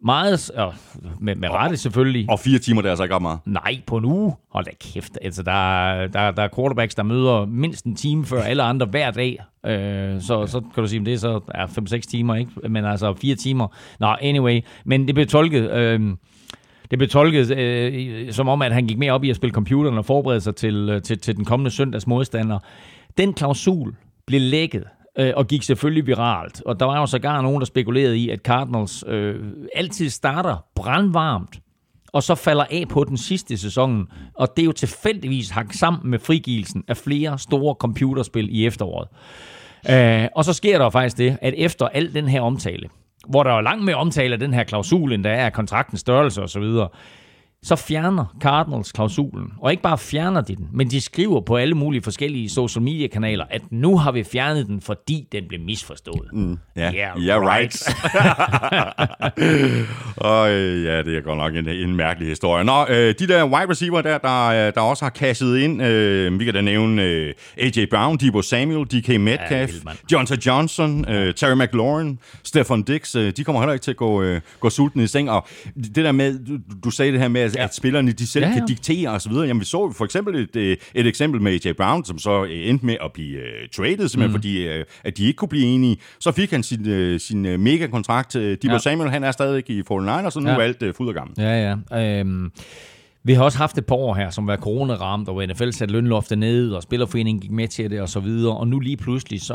meget, og med, med rette selvfølgelig. Og fire timer, det er altså ikke meget. Nej, på en uge. Hold da kæft. Altså, der, der, der er quarterbacks, der møder mindst en time før alle andre hver dag. Øh, så, ja. så kan du sige, at det er så er 5-6 timer, ikke? Men altså fire timer. Nå, anyway. Men det blev tolket... Øh, det blev tolket øh, som om, at han gik mere op i at spille computeren og forberede sig til, øh, til, til den kommende søndags modstander. Den klausul blev lækket øh, og gik selvfølgelig viralt. Og der var jo sågar nogen, der spekulerede i, at Cardinals øh, altid starter brandvarmt, og så falder af på den sidste sæson. Og det er jo tilfældigvis hang sammen med frigivelsen af flere store computerspil i efteråret. Øh, og så sker der faktisk det, at efter al den her omtale, hvor der er langt mere omtale af den her klausul, end der er af kontraktens størrelse osv., så fjerner Cardinals klausulen. Og ikke bare fjerner de den, men de skriver på alle mulige forskellige social media kanaler, at nu har vi fjernet den, fordi den blev misforstået. Mm, yeah. Yeah, yeah right. og øh, ja, det er godt nok en, en mærkelig historie. Nå, øh, de der wide receiver der, der, der også har kasset ind, øh, vi kan da nævne øh, A.J. Brown, Debo Samuel, D.K. Metcalf, ja, Johnson Johnson, øh, Terry McLaurin, Stefan Dix, øh, de kommer heller ikke til at gå, øh, gå sulten i seng. Og det der med, du, du sagde det her med, at, ja. at spillerne de selv ja, ja. kan diktere osv. Jamen vi så for eksempel et, øh, et eksempel med AJ Brown, som så øh, endte med at blive uh, traded, simpelthen mm. fordi uh, at de ikke kunne blive enige. Så fik han sin, uh, sin uh, mega-kontrakt. Debo ja. Samuel, han er stadig i 49 og så nu ja. er alt uh, fuld og gammel. Ja, ja. Øhm vi har også haft et par år her, som var coronaramt, og NFL satte lønloftet ned, og Spillerforeningen gik med til det, og så videre. Og nu lige pludselig, så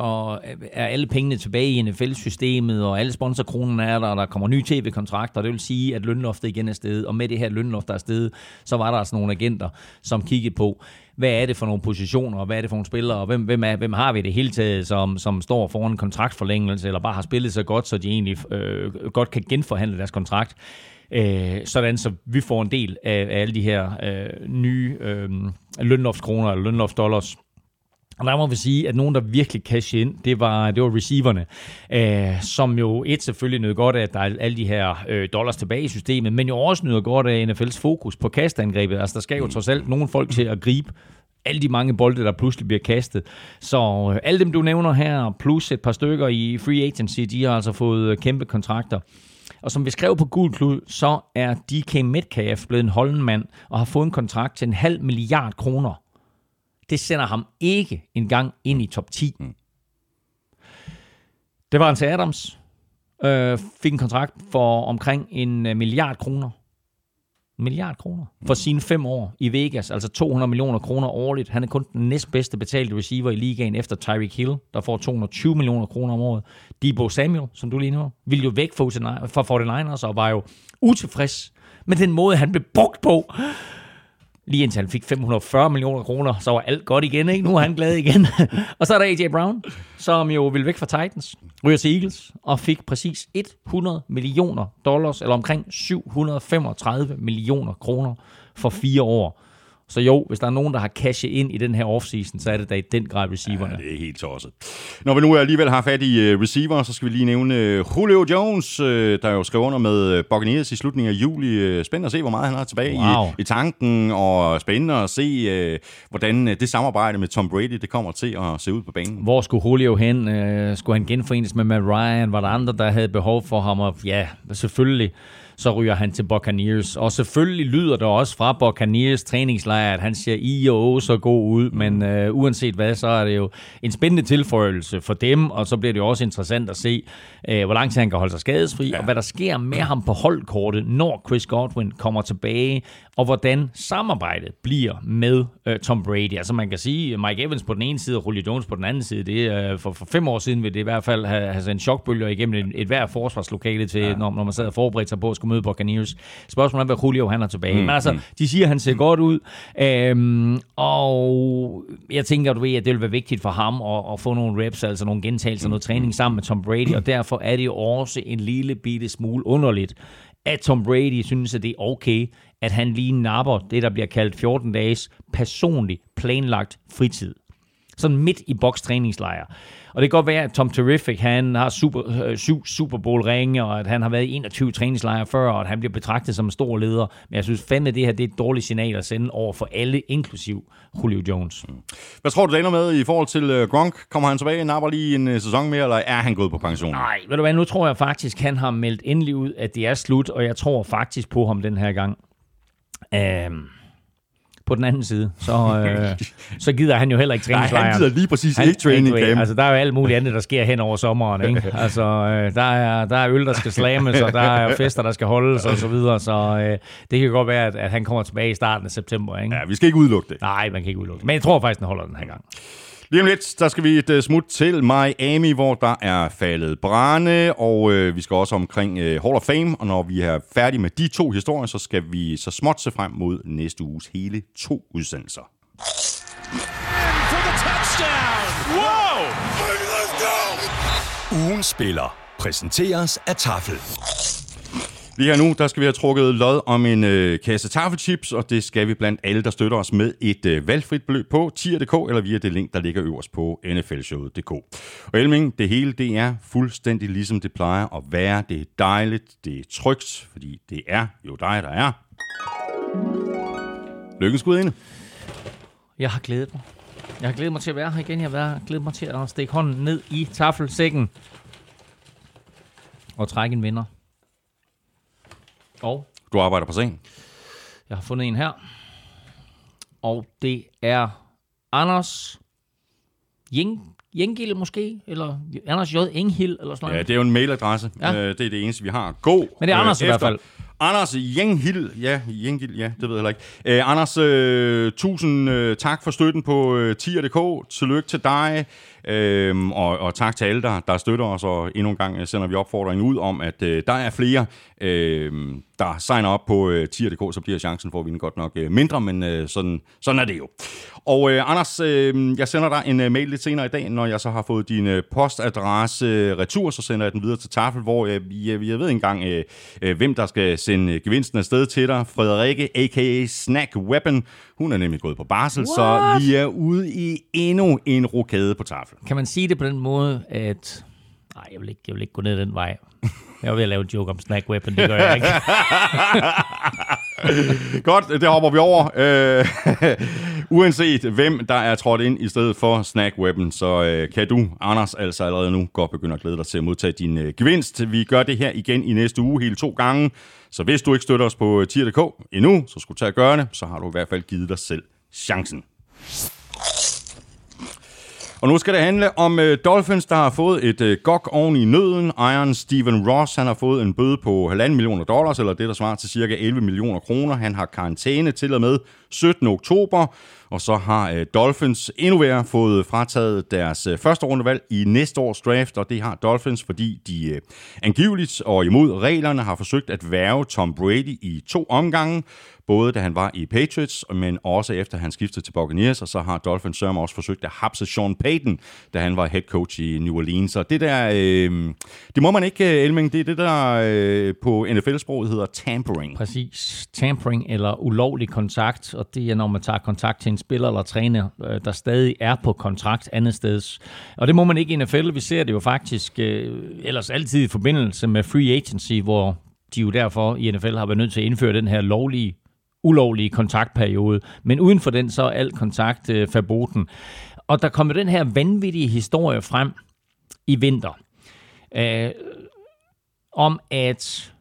er alle pengene tilbage i NFL-systemet, og alle sponsorkronerne er der, og der kommer nye tv-kontrakter. Det vil sige, at lønloftet igen er stedet. Og med det her lønloft, der er stedet, så var der altså nogle agenter, som kiggede på, hvad er det for nogle positioner, og hvad er det for nogle spillere, og hvem, hvem, er, hvem har vi det hele taget, som, som står foran en kontraktforlængelse, eller bare har spillet så godt, så de egentlig øh, godt kan genforhandle deres kontrakt øh, sådan så vi får en del af, af alle de her øh, nye øh, lønloftskroner eller lønloftsdollars. Og der må vi sige, at nogen, der virkelig cash ind, det var, det var receiverne, øh, som jo et selvfølgelig nød godt af, at der er alle de her øh, dollars tilbage i systemet, men jo også nyder godt af NFL's fokus på kastangrebet. Altså, der skal jo trods alt nogle folk til at gribe alle de mange bolde, der pludselig bliver kastet. Så øh, alle dem, du nævner her, plus et par stykker i free agency, de har altså fået kæmpe kontrakter. Og som vi skrev på Gul Klud, så er DK Metcalf blevet en holdenmand og har fået en kontrakt til en halv milliard kroner. Det sender ham ikke engang ind i top 10. Mm. Det var Hans Adams. Øh, fik en kontrakt for omkring en øh, milliard kroner milliard kroner for sine fem år i Vegas, altså 200 millioner kroner årligt. Han er kun den næstbedste betalte receiver i ligaen efter Tyreek Hill, der får 220 millioner kroner om året. Debo Samuel, som du lige nu, ville jo væk fra 49ers og var jo utilfreds med den måde, han blev brugt på lige indtil han fik 540 millioner kroner, så var alt godt igen, ikke? Nu er han glad igen. og så er der AJ Brown, som jo vil væk fra Titans, ryger til Eagles, og fik præcis 100 millioner dollars, eller omkring 735 millioner kroner for fire år. Så jo, hvis der er nogen, der har cashet ind i den her offseason, så er det da i den grad receiverne. Ja, det er helt tosset. Når vi nu alligevel har fat i uh, receiver, så skal vi lige nævne uh, Julio Jones, uh, der jo skrev under med Buccaneers i slutningen af juli. Spændende at se, hvor meget han har tilbage wow. i, i tanken, og spændende at se, hvordan det samarbejde med Tom Brady det kommer til at se ud på banen. Hvor skulle Julio hen? Skulle han genforenes med Matt Ryan? Var der andre, der havde behov for ham? Og ja, selvfølgelig så ryger han til Buccaneers. Og selvfølgelig lyder det også fra Buccaneers træningslejr, at han ser i og så god ud, men øh, uanset hvad, så er det jo en spændende tilføjelse for dem, og så bliver det jo også interessant at se, øh, hvor lang tid han kan holde sig skadesfri, ja. og hvad der sker med ham på holdkortet, når Chris Godwin kommer tilbage, og hvordan samarbejdet bliver med øh, Tom Brady. Altså man kan sige, Mike Evans på den ene side, og Julio Jones på den anden side, det er, øh, for, for fem år siden vil det i hvert fald have, have sendt chokbølger igennem et, et hver forsvarslokale til, ja. når, når man sad og forberedte sig på at skulle møde Buccaneers. Spørgsmålet er, hvad Julio han er tilbage. Mm. Men altså, mm. de siger, at han ser mm. godt ud, øhm, og jeg tænker, du ved, at det vil være vigtigt for ham at, at få nogle reps, altså nogle gentagelser, mm. noget træning sammen med Tom Brady, og derfor er det jo også en lille bitte smule underligt, at Tom Brady synes, at det er okay, at han lige napper det, der bliver kaldt 14 dages personlig planlagt fritid. Sådan midt i bokstræningslejr. Og det kan godt være, at Tom Terrific, han har super, øh, syv Super Bowl ringe, og at han har været i 21 træningslejre før, og at han bliver betragtet som en stor leder. Men jeg synes fandme, at det her det er et dårligt signal at sende over for alle, inklusiv Julio Jones. Mm. Hvad tror du, det ender med i forhold til uh, Gronk? Kommer han tilbage, napper lige en uh, sæson mere, eller er han gået på pension? Nej, ved du hvad, nu tror jeg faktisk, han har meldt endelig ud, at det er slut, og jeg tror faktisk på ham den her gang. Um, på den anden side, så, øh, så gider han jo heller ikke træningslejren. Nej, han gider lige præcis han, ikke training camp. Altså, der er jo alt muligt andet, der sker hen over sommeren. Ikke? Altså, øh, der, er, der er øl, der skal slammes, og der er fester, der skal holdes, og så videre. Så øh, det kan godt være, at, at han kommer tilbage i starten af september. Ikke? Ja, vi skal ikke udelukke det. Nej, man kan ikke udelukke det. Men jeg tror faktisk, den holder den her gang. Lige om lidt, der skal vi et uh, smut til Miami, hvor der er faldet brænde, og uh, vi skal også omkring uh, Hall of Fame, og når vi er færdige med de to historier, så skal vi så småt se frem mod næste uges hele to udsendelser. Ugen spiller præsenteres af Tafel. Lige her nu, der skal vi have trukket lod om en øh, kasse taffelchips, og det skal vi blandt alle, der støtter os med et øh, valgfrit beløb på tier.dk eller via det link, der ligger øverst på nflshowet.dk. Og Elming, det hele, det er fuldstændig ligesom det plejer at være. Det er dejligt, det er trygt, fordi det er jo dig, der er. Lykkens gudinde. Jeg har glædet mig. Jeg har glædet mig til at være her igen. Jeg har glædet mig til at stikke hånden ned i taffelsækken og trække en vinder. Og Du arbejder på scenen. jeg har fundet en her. Og det er Anders Jeng, Jengil måske? Eller Anders J. Enghild? Eller sådan Ja, noget. det er jo en mailadresse. Ja. Ja. Øh, det er det eneste, vi har. God. Men det er Anders i hvert fald. Anders Jenghild. Ja, Jenghild, ja, det ved jeg heller ikke. Øh, Anders, øh, tusind øh, tak for støtten på øh, tier.dk. Tillykke til dig. Øhm, og, og tak til alle, der, der støtter os, og endnu en gang øh, sender vi opfordringen ud om, at øh, der er flere, øh, der signer op på øh, tier.dk, så bliver chancen for at vinde godt nok øh, mindre, men øh, sådan, sådan er det jo. Og øh, Anders, øh, jeg sender dig en øh, mail lidt senere i dag, når jeg så har fået din øh, postadresse øh, retur, så sender jeg den videre til Tafel, hvor øh, jeg, jeg ved ikke engang, øh, øh, hvem der skal sende øh, gevinsten afsted til dig. Frederikke, a.k.a. Snack Weapon, hun er nemlig gået på barsel, What? så vi er ude i endnu en rokade på Tafel. Kan man sige det på den måde, at... Nej, jeg vil ikke, jeg vil ikke gå ned den vej. Jeg var ved at lave en joke om snack weapon, det gør jeg ikke. Godt, det hopper vi over. Øh, uanset hvem, der er trådt ind i stedet for Snack Weapon, så øh, kan du, Anders, altså allerede nu godt begynde at glæde dig til at modtage din øh, gevinst. Vi gør det her igen i næste uge, hele to gange. Så hvis du ikke støtter os på øh, tier.dk endnu, så skulle du tage at gøre det. Så har du i hvert fald givet dig selv chancen. Og nu skal det handle om uh, Dolphins, der har fået et uh, gok oven i nøden. Ejeren Steven Ross, han har fået en bøde på 1,5 millioner dollars, eller det, der svarer til cirka 11 millioner kroner. Han har karantæne til og med 17. oktober. Og så har uh, Dolphins endnu værre fået frataget deres uh, første rundevalg i næste års draft, og det har Dolphins, fordi de uh, angiveligt og imod reglerne har forsøgt at værve Tom Brady i to omgange både da han var i Patriots, men også efter han skiftede til Buccaneers, og så har Dolphins Sørm også forsøgt at hapse Sean Payton, da han var head coach i New Orleans. Så det der, øh, det må man ikke, øh, Elming, det er det der øh, på NFL-sproget hedder tampering. Præcis. Tampering eller ulovlig kontakt, og det er, når man tager kontakt til en spiller eller træner, øh, der stadig er på kontrakt andet sted. Og det må man ikke i NFL. Vi ser det jo faktisk øh, ellers altid i forbindelse med free agency, hvor de jo derfor i NFL har været nødt til at indføre den her lovlige ulovlige kontaktperiode. Men uden for den, så er al kontakt øh, forboden. Og der kommer den her vanvittige historie frem i vinter. Øh, om at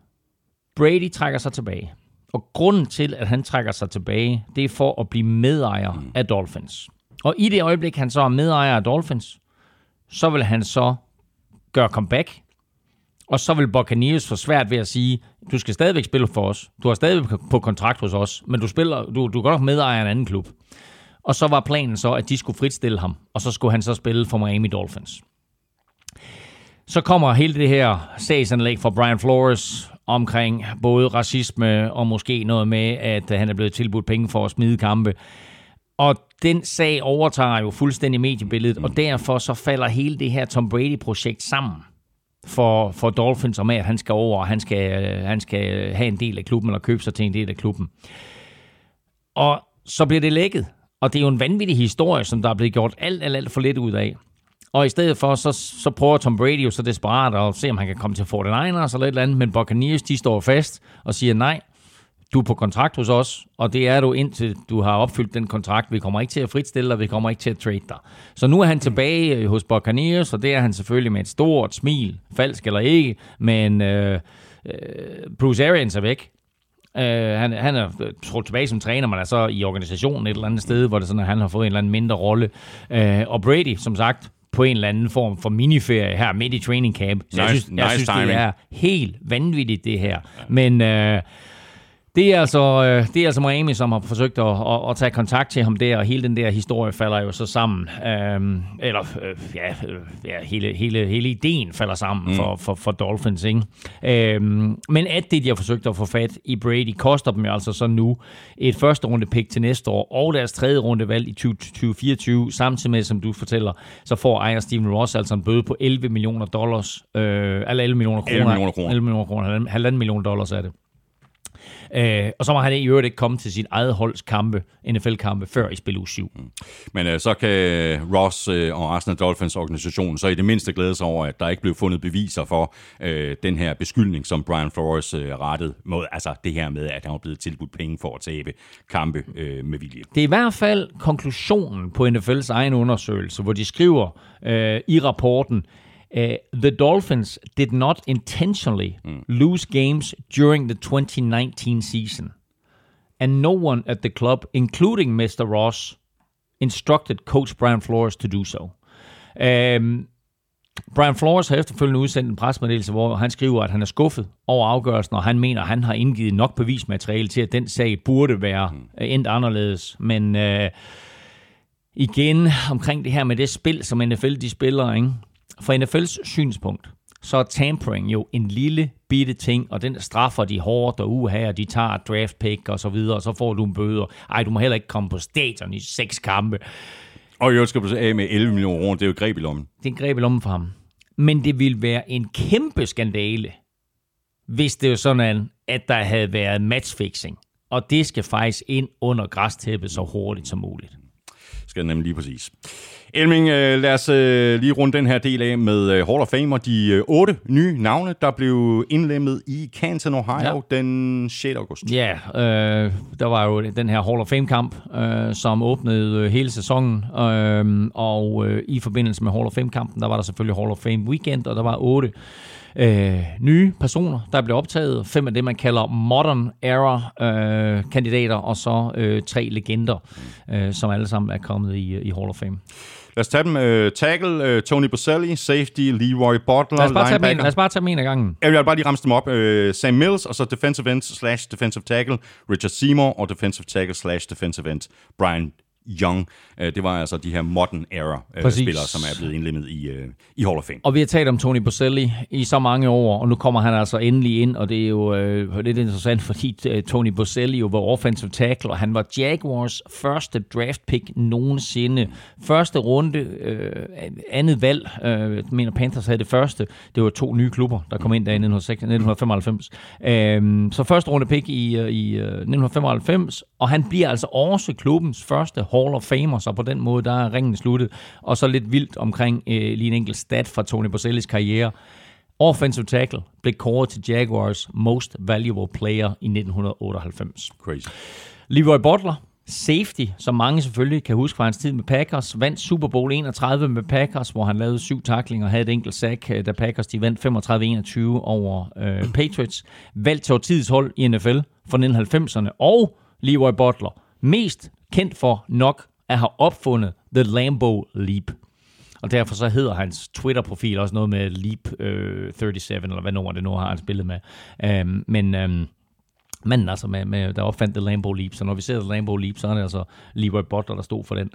Brady trækker sig tilbage. Og grunden til, at han trækker sig tilbage, det er for at blive medejer mm. af Dolphins. Og i det øjeblik, han så er medejer af Dolphins, så vil han så gøre comeback og så vil Buccaneers få svært ved at sige, du skal stadigvæk spille for os. Du har stadigvæk på kontrakt hos os, men du, spiller, du, du er godt nok medejer af en anden klub. Og så var planen så, at de skulle fritstille ham, og så skulle han så spille for Miami Dolphins. Så kommer hele det her sagsanlæg fra Brian Flores omkring både racisme og måske noget med, at han er blevet tilbudt penge for at smide kampe. Og den sag overtager jo fuldstændig mediebilledet, og derfor så falder hele det her Tom Brady-projekt sammen for, for Dolphins om, at han skal over, og han skal, han skal have en del af klubben, eller købe sig til en del af klubben. Og så bliver det lækket. Og det er jo en vanvittig historie, som der er blevet gjort alt, alt, alt for lidt ud af. Og i stedet for, så, så prøver Tom Brady jo så desperat at se, om han kan komme til 49ers eller et eller andet, men Buccaneers, de står fast og siger nej, du er på kontrakt hos os, og det er du indtil du har opfyldt den kontrakt. Vi kommer ikke til at fritstille dig, vi kommer ikke til at trade dig. Så nu er han tilbage øh, hos Buccaneers, og det er han selvfølgelig med et stort smil, falsk eller ikke, men øh, øh, Bruce Arians er væk. Uh, han, han er trådt tilbage som træner, men er så i organisationen et eller andet sted, hvor det sådan, at han har fået en eller anden mindre rolle. Uh, og Brady, som sagt, på en eller anden form for miniferie her midt i training camp. Så nice, jeg synes, nice jeg synes det er helt vanvittigt, det her. Men... Uh, det er, altså, øh, det er altså Miami, som har forsøgt at, at, at tage kontakt til ham der, og hele den der historie falder jo så sammen. Øhm, eller øh, ja, øh, ja hele, hele, hele ideen falder sammen mm. for, for, for Dolphins. Ikke? Øhm, men at det, de har forsøgt at få fat i Brady, koster dem jo altså så nu et første runde pick til næste år, og deres tredje runde valg i 2024, samtidig med, som du fortæller, så får ejer Steven Ross altså en bøde på 11 millioner dollars, øh, eller 11 millioner kroner. 11 millioner kroner. 11 millioner kroner, halvanden million dollars er det. Øh, og så må han i øvrigt ikke komme til sit eget holds kampe, NFL-kampe, før i spil uge 7. Mm. Men øh, så kan Ross øh, og Arsenal Dolphins organisation så i det mindste glæde sig over, at der ikke blev fundet beviser for øh, den her beskyldning, som Brian Flores øh, rettede mod, altså det her med, at han var blevet tilbudt penge for at tabe kampe øh, med vilje. Det er i hvert fald konklusionen på NFL's egen undersøgelse, hvor de skriver øh, i rapporten, Uh, the Dolphins did not intentionally mm. lose games during the 2019 season. And no one at the club, including Mr. Ross, instructed coach Brian Flores to do so. Um, Brian Flores har efterfølgende udsendt en presmeddelelse, hvor han skriver, at han er skuffet over afgørelsen, og han mener, at han har indgivet nok bevismateriale til, at den sag burde være mm. endt anderledes. Men uh, igen omkring det her med det spil, som NFL de spiller, ikke? Fra NFL's synspunkt, så er tampering jo en lille bitte ting, og den straffer de hårdt og uha, og de tager et draft pick og så videre, og så får du en bøder. Ej, du må heller ikke komme på stadion i seks kampe. Og jeg skal du af med 11 millioner kroner, det er jo greb i lommen. Det er en greb i lommen for ham. Men det ville være en kæmpe skandale, hvis det var sådan, at der havde været matchfixing. Og det skal faktisk ind under græstæppet så hurtigt som muligt. Skal det nemlig lige præcis. Elming, øh, lad os øh, lige runde den her del af med øh, Hall of Fame og de otte nye navne, der blev indlemmet i Canton, Ohio ja. den 6. august. Ja, øh, der var jo den her Hall of Fame-kamp, øh, som åbnede hele sæsonen, øh, og øh, i forbindelse med Hall of Fame-kampen, der var der selvfølgelig Hall of Fame Weekend, og der var otte øh, nye personer, der blev optaget. Fem af det, man kalder modern era øh, kandidater, og så øh, tre legender, øh, som alle sammen er kommet i, i Hall of Fame. Lad os tage dem. Uh, tackle, uh, Tony Boselli, safety, Leroy Butler, lad os bare tage dem Lad os bare tage dem en af gangen. Jeg vil bare lige ramse dem op. Uh, Sam Mills, og så defensive end slash defensive tackle, Richard Seymour, og defensive tackle slash defensive end, Brian Young. Øh, det var altså de her modern era øh, spillere, som er blevet indlemmet i, øh, i Hall of Fame. Og vi har talt om Tony Boselli i så mange år, og nu kommer han altså endelig ind, og det er jo øh, lidt interessant, fordi Tony Boselli jo var offensive tackle, og han var Jaguars første draft pick nogensinde. Første runde, øh, andet valg, øh, mener Panthers havde det første, det var to nye klubber, der kom ind der i 1995. Øh, så første runde pick i, i 1995, og han bliver altså også klubbens første Hall of Famer, så på den måde, der er ringen sluttet. Og så lidt vildt omkring øh, lige en enkelt stat fra Tony Bosellis karriere. Offensive tackle blev kåret til Jaguars Most Valuable Player i 1998. Crazy. Leroy Butler, safety, som mange selvfølgelig kan huske fra hans tid med Packers, vandt Super Bowl 31 med Packers, hvor han lavede syv taklinger og havde et enkelt sack, øh, da Packers de vandt 35-21 over øh, Patriots. Valgt til årtidets hold i NFL for 1990'erne, og Leroy Butler, mest kendt for nok at have opfundet The Lambo Leap. Og derfor så hedder hans Twitter-profil også noget med Leap øh, 37, eller hvad nummer det nu har han spillet med. Øhm, men øhm, manden altså, med, med, der opfandt The Lambo Leap, så når vi ser The Lambo Leap, så er det altså Leroy Butler, der stod for den.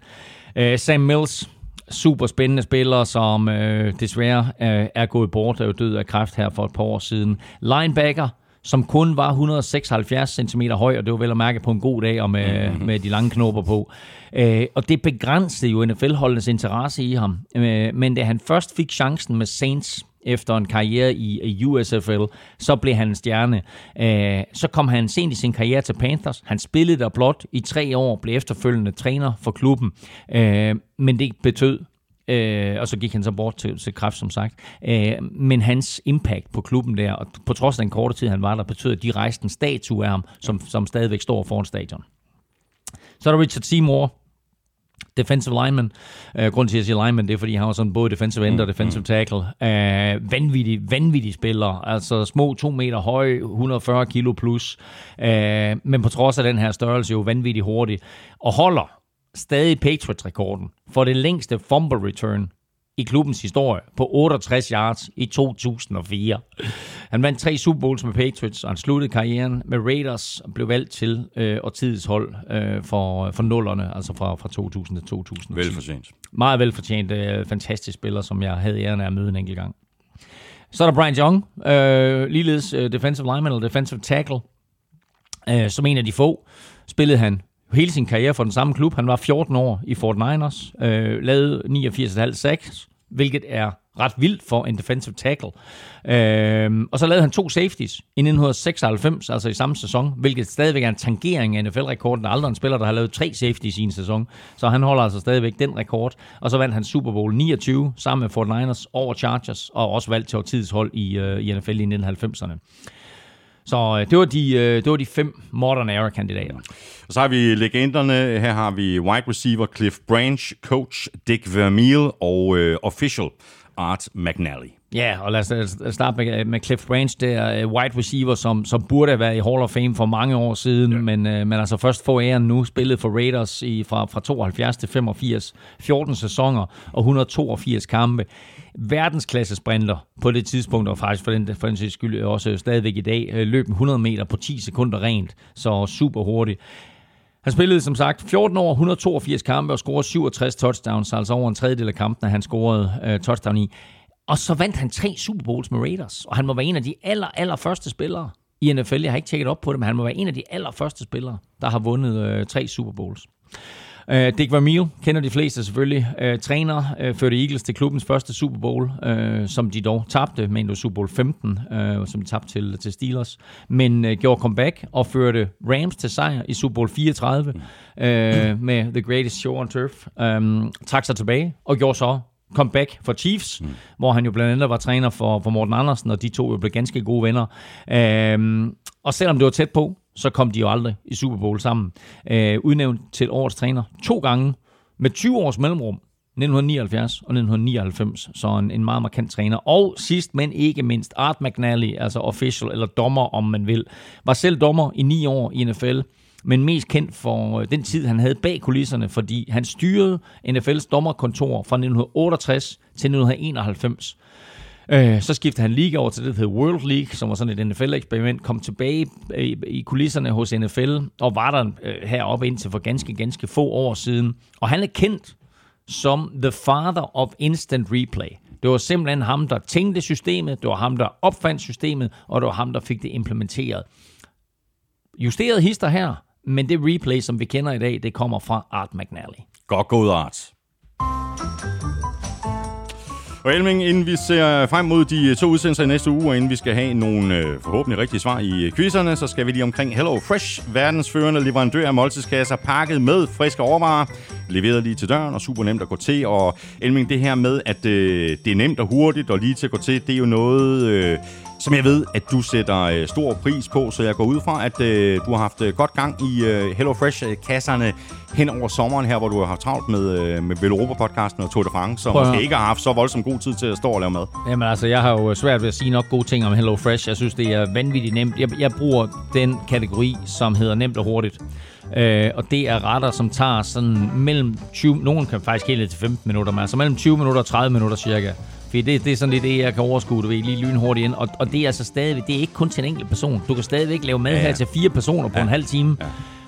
Øh, Sam Mills, super spændende spiller, som øh, desværre øh, er gået bort, er jo død af kræft her for et par år siden. Linebacker, som kun var 176 cm høj, og det var vel at mærke på en god dag og med, mm-hmm. med de lange knopper på. Øh, og det begrænsede jo NFL-holdenes interesse i ham. Øh, men da han først fik chancen med Saints efter en karriere i USFL, så blev han en stjerne. Øh, så kom han sent i sin karriere til Panthers. Han spillede der blot i tre år, blev efterfølgende træner for klubben. Øh, men det betød Øh, og så gik han så bort til, til kræft, som sagt. Øh, men hans impact på klubben der, og på trods af den korte tid, han var der, betød, at de rejste en statue af ham, som, som stadigvæk står foran stadion. Så er der Richard Seymour, defensive lineman. Uh, grunden til, at jeg siger lineman, det er, fordi han var sådan både defensive end og mm, defensive mm. tackle. Uh, vanvittig, vanvittig spiller. Altså små to meter høj, 140 kilo plus. Uh, men på trods af den her størrelse, jo vanvittig hurtig. Og holder stadig Patriots-rekorden for det længste fumble return i klubbens historie på 68 yards i 2004. Han vandt tre Super Bowls med Patriots, og han sluttede karrieren med Raiders og blev valgt til øh, årtidets hold øh, for, for nullerne, altså fra, fra 2000 til 2010. Velfortjent. Meget velfortjent. Øh, fantastisk spiller, som jeg havde æren af at møde en enkelt gang. Så er der Brian Young, øh, ligeledes øh, defensive lineman eller defensive tackle. Øh, som en af de få spillede han hele sin karriere for den samme klub. Han var 14 år i Fort Niners, øh, lavede 89,5 sacks, hvilket er ret vildt for en defensive tackle. Øh, og så lavede han to safeties i 1996, altså i samme sæson, hvilket stadigvæk er en tangering af NFL-rekorden. Der er aldrig en spiller, der har lavet tre safeties i en sæson, så han holder altså stadigvæk den rekord. Og så vandt han Super Bowl 29 sammen med Fort Niners over Chargers, og også valgt til årtidets hold i, øh, i NFL i 1990'erne. Så øh, det, var de, øh, det var de fem modern era kandidater. Og så har vi legenderne. Her har vi wide receiver Cliff Branch, coach Dick Vermeil og øh, official Art McNally. Ja, og lad os starte med, med Cliff Branch, der wide receiver, som, som burde have været i Hall of Fame for mange år siden, ja. men, øh, men altså først få æren nu, spillet for Raiders i, fra, fra 72 til 85, 14 sæsoner og 182 kampe verdensklasse sprinter på det tidspunkt, og faktisk for den, for den skyld også stadigvæk i dag, øh, løb 100 meter på 10 sekunder rent, så super hurtigt. Han spillede som sagt 14 år, 182 kampe og scorede 67 touchdowns, altså over en tredjedel af kampene, han scorede uh, touchdown i. Og så vandt han tre Super Bowls med Raiders, og han må være en af de aller, aller første spillere i NFL. Jeg har ikke tjekket op på det, men han må være en af de aller første spillere, der har vundet øh, tre Super Bowls. Uh, Dick Vermeil kender de fleste selvfølgelig. Uh, træner uh, førte Eagles til klubbens første Super Bowl, uh, som de dog tabte, men det Super Bowl 15, uh, som de tabte til, til Steelers. Men uh, gjorde comeback og førte Rams til sejr i Super Bowl 34 uh, med The Greatest Show on Turf. Um, trak sig tilbage og gjorde så comeback for Chiefs, mm. hvor han jo blandt andet var træner for, for Morten Andersen, og de to jo blev ganske gode venner. Uh, og selvom det var tæt på, så kom de jo aldrig i Super Bowl sammen. Øh, udnævnt til årets træner to gange med 20 års mellemrum. 1979 og 1999, så en, en meget markant træner. Og sidst, men ikke mindst, Art McNally, altså official, eller dommer, om man vil, var selv dommer i ni år i NFL, men mest kendt for øh, den tid, han havde bag kulisserne, fordi han styrede NFL's dommerkontor fra 1968 til 1991. Øh, så skiftede han liga over til det, der hedder World League, som var sådan et NFL-eksperiment, kom tilbage i, i kulisserne hos NFL, og var der øh, heroppe indtil for ganske, ganske få år siden. Og han er kendt som the father of instant replay. Det var simpelthen ham, der tænkte systemet, det var ham, der opfandt systemet, og det var ham, der fik det implementeret. Justeret hister her, men det replay, som vi kender i dag, det kommer fra Art McNally. Godt gået, Art. Og Elming, inden vi ser frem mod de to udsendelser i næste uge, og inden vi skal have nogle øh, forhåbentlig rigtige svar i øh, quizzerne, så skal vi lige omkring Hello Fresh, verdensførende leverandør af måltidskasser, pakket med friske overvarer, leveret lige til døren og super nemt at gå til. Og Elming, det her med, at øh, det er nemt og hurtigt og lige til at gå til, det er jo noget... Øh, som jeg ved, at du sætter øh, stor pris på, så jeg går ud fra, at øh, du har haft øh, godt gang i øh, HelloFresh-kasserne hen over sommeren her, hvor du har haft travlt med, øh, med Veloropa-podcasten og Tour de France, som måske ikke har haft så voldsomt god tid til at stå og lave mad. Jamen altså, jeg har jo svært ved at sige nok gode ting om Hello Fresh. Jeg synes, det er vanvittigt nemt. Jeg, jeg bruger den kategori, som hedder nemt og hurtigt. Øh, og det er retter, som tager sådan mellem 20... Nogen kan faktisk helt til 15 minutter, men altså mellem 20 minutter og 30 minutter cirka. Fordi det, det er sådan lidt det, jeg kan overskue, du ved, lige lynhurtigt ind. Og, og det er altså stadigvæk, det er ikke kun til en enkelt person. Du kan stadigvæk lave mad Ja, ja, her til fire personer på Ja. en halv time. Ja.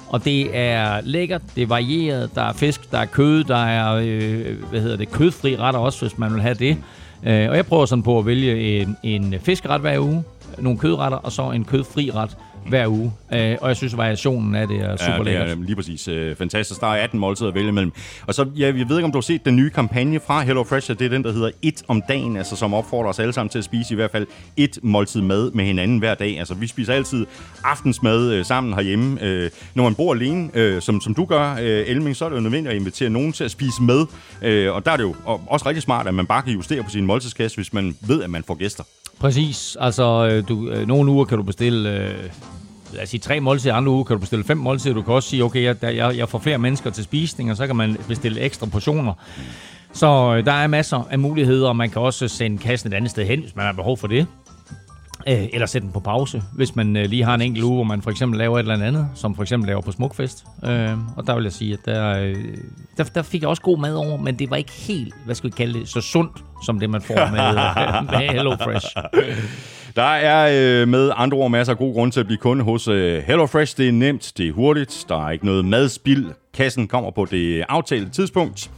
Og det er lækkert, det er varieret, der er fisk, der er kød, der er, øh, hvad hedder det, kødfri retter også, hvis man vil have det. Øh, og jeg prøver sådan på at vælge en, en fiskeret hver uge, nogle kødretter, og så en kødfri ret hver uge. Øh, og jeg synes, variationen af det er super ja, lækkert. er lige præcis øh, fantastisk. Der er 18 måltider at vælge imellem. Og så, ja, jeg ved ikke, om du har set den nye kampagne fra HelloFresh, det er den, der hedder et om dagen, altså som opfordrer os alle sammen til at spise i hvert fald et måltid mad med hinanden hver dag. Altså vi spiser altid aftensmad øh, sammen herhjemme. Øh, når man bor alene, øh, som, som du gør, øh, Elming, så er det jo nødvendigt at invitere nogen til at spise med. Øh, og der er det jo også rigtig smart, at man bare kan justere på sin måltidskasse, hvis man ved, at man får gæster. Præcis. Altså, du, øh, nogle uger kan du bestille... Øh, lad os sige tre måltider, andre uger kan du bestille fem måltider. Du kan også sige, okay, jeg, jeg, jeg får flere mennesker til spisning, og så kan man bestille ekstra portioner. Så øh, der er masser af muligheder, og man kan også sende kassen et andet sted hen, hvis man har behov for det. Øh, eller sætte den på pause, hvis man øh, lige har en enkelt uge, hvor man for eksempel laver et eller andet, som for eksempel laver på Smukfest. Øh, og der vil jeg sige, at der, øh, der, der fik jeg også god mad over, men det var ikke helt, hvad skal vi kalde det, så sundt, som det man får med, med HelloFresh. Der er øh, med andre ord masser af god grund til at blive kunde hos øh, HelloFresh. Det er nemt, det er hurtigt, der er ikke noget madspild. Kassen kommer på det aftalte tidspunkt.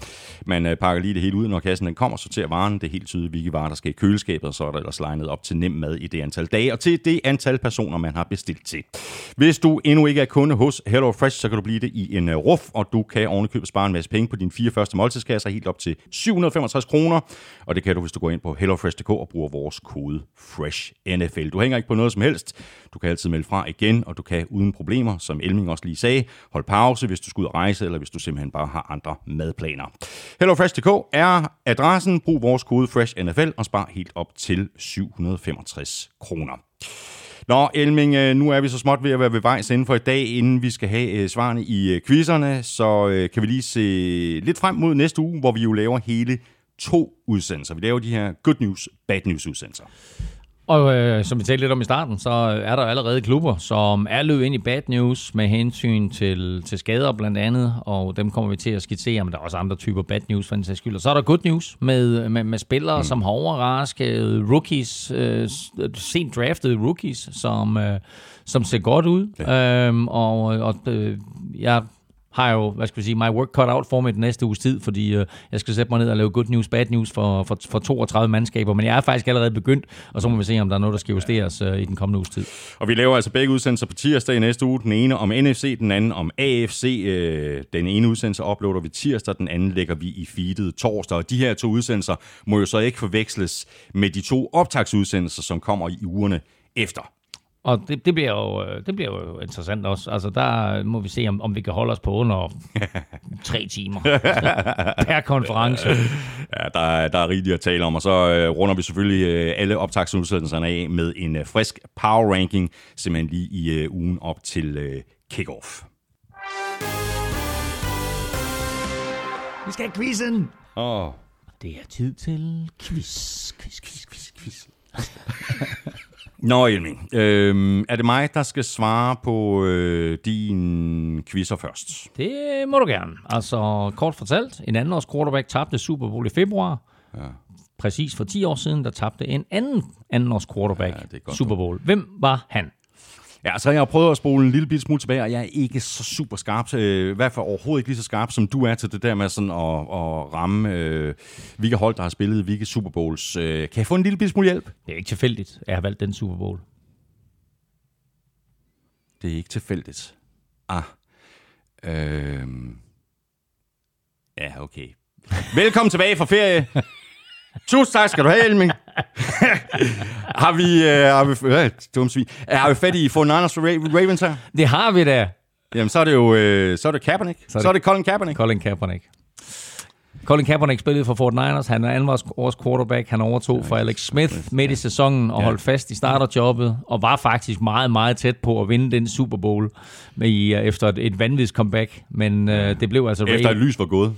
Man øh, pakker lige det hele ud, når kassen den kommer, sorterer varen. Det er helt tydeligt, hvilke varer, der skal i køleskabet, og så er der ellers legnet op til nem mad i det antal dage, og til det antal personer, man har bestilt til. Hvis du endnu ikke er kunde hos HelloFresh, så kan du blive det i en øh, ruf, og du kan ovenikøbet spare en masse penge på dine fire første måltidskasser, helt op til 765 kroner. Og det kan du, hvis du går ind på hellofresh.dk og bruger vores kode FRESHNFL. Du hænger ikke på noget som helst. Du kan altid melde fra igen, og du kan uden problemer, som Elming også lige sagde, holde pause, hvis du skal ud og rejse, eller hvis du simpelthen bare har andre madplaner. HelloFresh.dk er adressen. Brug vores kode FRESHNFL og spar helt op til 765 kroner. Nå, Elming, øh, nu er vi så småt ved at være ved vejs inden for i dag, inden vi skal have øh, svarene i øh, quizzerne, så kan vi lige se lidt frem mod næste uge, hvor vi jo laver hele to udsendelser. Vi laver de her good news, bad news udsendelser. Og øh, som vi talte lidt om i starten, så er der allerede klubber, som er løbet ind i bad news med hensyn til, til skader blandt andet, og dem kommer vi til at skitsere, men der er også andre typer bad news for den sags skyld. Og så er der good news med, med, med spillere, mm. som har overrasket rookies, øh, sent draftede rookies, som, øh, som ser godt ud. Ja. Øhm, og og øh, jeg har jo, hvad skal vi sige, my work cut out for mig den næste uges tid, fordi øh, jeg skal sætte mig ned og lave good news, bad news for, for, for 32 mandskaber, men jeg er faktisk allerede begyndt, og så må vi se, om der er noget, der skal justeres øh, i den kommende uges tid. Og vi laver altså begge udsendelser på tirsdag i næste uge. Den ene om NFC, den anden om AFC. Øh, Den ene udsendelse uploader vi tirsdag, den anden lægger vi i feedet torsdag. Og de her to udsendelser må jo så ikke forveksles med de to optagsudsendelser, som kommer i ugerne efter. Og det, det, bliver jo, øh, det bliver jo interessant også. Altså, der må vi se, om, om vi kan holde os på under tre timer per konference. Ja, der, er- der er rigeligt at tale om, og så øh, runder vi selvfølgelig øh, alle optagsudsendelserne af med en øh, frisk power ranking, simpelthen lige i øh, ugen op til øh, kickoff. Vi skal have quizzen! Åh, Det er tid til quiz, quiz, quiz, quiz, quiz. Nå, Elming. Øhm, er det mig, der skal svare på øh, din quizzer først? Det må du gerne. Altså, kort fortalt, en anden års quarterback tabte Super Bowl i februar. Ja. præcis for 10 år siden, der tabte en anden andenårs quarterback Ja, er Super Bowl. Hvem var han? Ja, så jeg har prøvet at spole en lille bit smule tilbage, og jeg er ikke så super skarp, øh, i hvert fald overhovedet ikke lige så skarp, som du er til det der med sådan at, at ramme, øh, hvilke hold, der har spillet hvilke Super Bowls. Øh, kan jeg få en lille bit smule hjælp? Det er ikke tilfældigt, at jeg har valgt den Super Bowl. Det er ikke tilfældigt. Ah. Øh... Ja, okay. Velkommen tilbage fra ferie. Tusind tak skal du have, Elming. har vi, øh, har vi, øh, dumt svin. har vi fat i for Niners for Ra- Ravens her? Det har vi da. Jamen, så er det jo øh, så er det Kaepernick. Så er det, så er det Colin Kaepernick. Colin Kaepernick. Colin Kaepernick spillede for Fort Niners. Han er anden års quarterback. Han overtog for Alex Smith midt i sæsonen og holdt fast i starterjobbet, og var faktisk meget, meget tæt på at vinde den Super Bowl med i, øh, efter et, et vanvittigt comeback. Men øh, det blev altså... Efter et lys var gået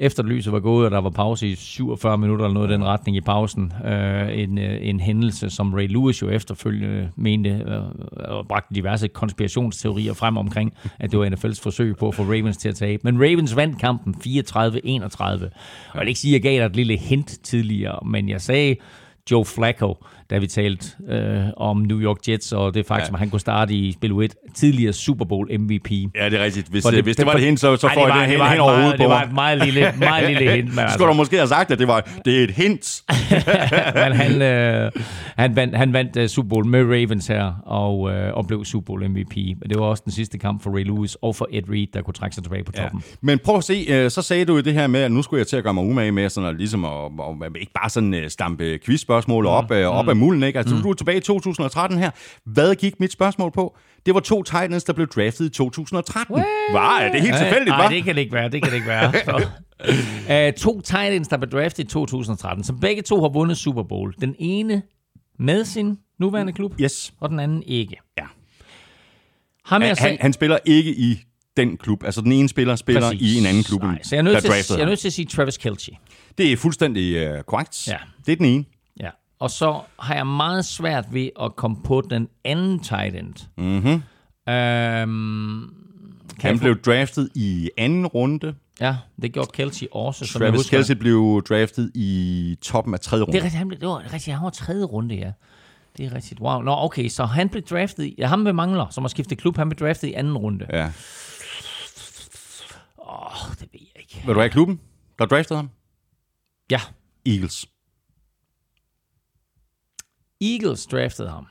efter lyset var gået, og der var pause i 47 minutter eller noget i den retning i pausen. Øh, en, øh, en hændelse, som Ray Lewis jo efterfølgende mente, øh, øh, og bragte diverse konspirationsteorier frem omkring, at det var NFL's forsøg på at få Ravens til at tabe. Men Ravens vandt kampen 34-31. Og jeg vil ikke sige, at jeg gav dig et lille hint tidligere, men jeg sagde, Joe Flacco, da vi talte øh, om New York Jets, og det faktisk, ja. han kunne starte i spil 1, tidligere Super Bowl MVP. Ja, det er rigtigt. Hvis, For det, hvis det var det hint, så, så Ej, får jeg det var hen over hovedet på Det var et meget lille, meget lille hint, men altså, skulle du måske have sagt, at det var det er et hint. men han, øh, han vandt, han vandt uh, Super Bowl med Ravens her, og, øh, og blev Super Bowl MVP. Men det var også den sidste kamp for Ray Lewis og for Ed Reed, der kunne trække sig tilbage på Ja. toppen. Men prøv at se, øh, så sagde du jo det her med, at nu skulle jeg til at gøre mig umage med sådan at, ligesom at, at, ikke bare sådan øh, stampe quizspørgsmål op, øh, op af mulden, ikke? Altså, du er tilbage i 2013 her. Hvad gik mit spørgsmål på? Det var to Titans, der blev draftet i 2013. Var er det helt tilfældigt, Nej, det kan det ikke være. Det kan det ikke være. Så, uh, to tight ends, der blev draftet i 2013, som begge to har vundet Super Bowl. Den ene med sin nuværende klub, Yes. og den anden ikke. Ja. Ham jeg Han, han, spiller ikke i den klub. Altså, den ene spiller spiller Præcis. i en anden klub, Nej, så jeg er nødt der til, draftede jeg er nødt til at sige Travis Kelce. Det er fuldstændig uh, korrekt. Ja. Det er den ene. Og så har jeg meget svært ved at komme på den anden tight end. Mm-hmm. Øhm, Han få- blev draftet i anden runde. Ja, det gjorde Kelsey også, som jeg Travis husker. Kelce blev draftet i toppen af tredje runde. Det er han blev, det var rigtigt, han var tredje runde, ja. Det er rigtigt. Wow. Nå, okay, så han blev draftet i... Ja, ham med mangler, som har skiftet klub, han blev draftet i anden runde. Ja. Åh, oh, det ved jeg ikke. Vil du have klubben, der draftede ham? Ja, Eagles. Eagles draftede ham.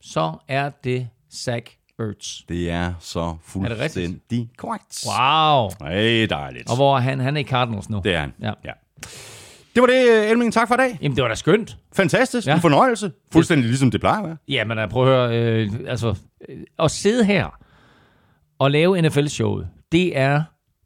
Så er det Zach Ertz. Det er så Er det fuldstændig korrekt. Wow. Ej, dejligt. Og hvor er han? Han er i Cardinals nu. Det er han. Ja. ja. Det var det, Elming. Tak for i dag. Jamen, det var da skønt. Fantastisk. Ja. En fornøjelse. Fuldstændig ligesom det plejer at være. Ja, men prøv at høre, øh, altså, øh, at sidde her og lave NFL-showet, det er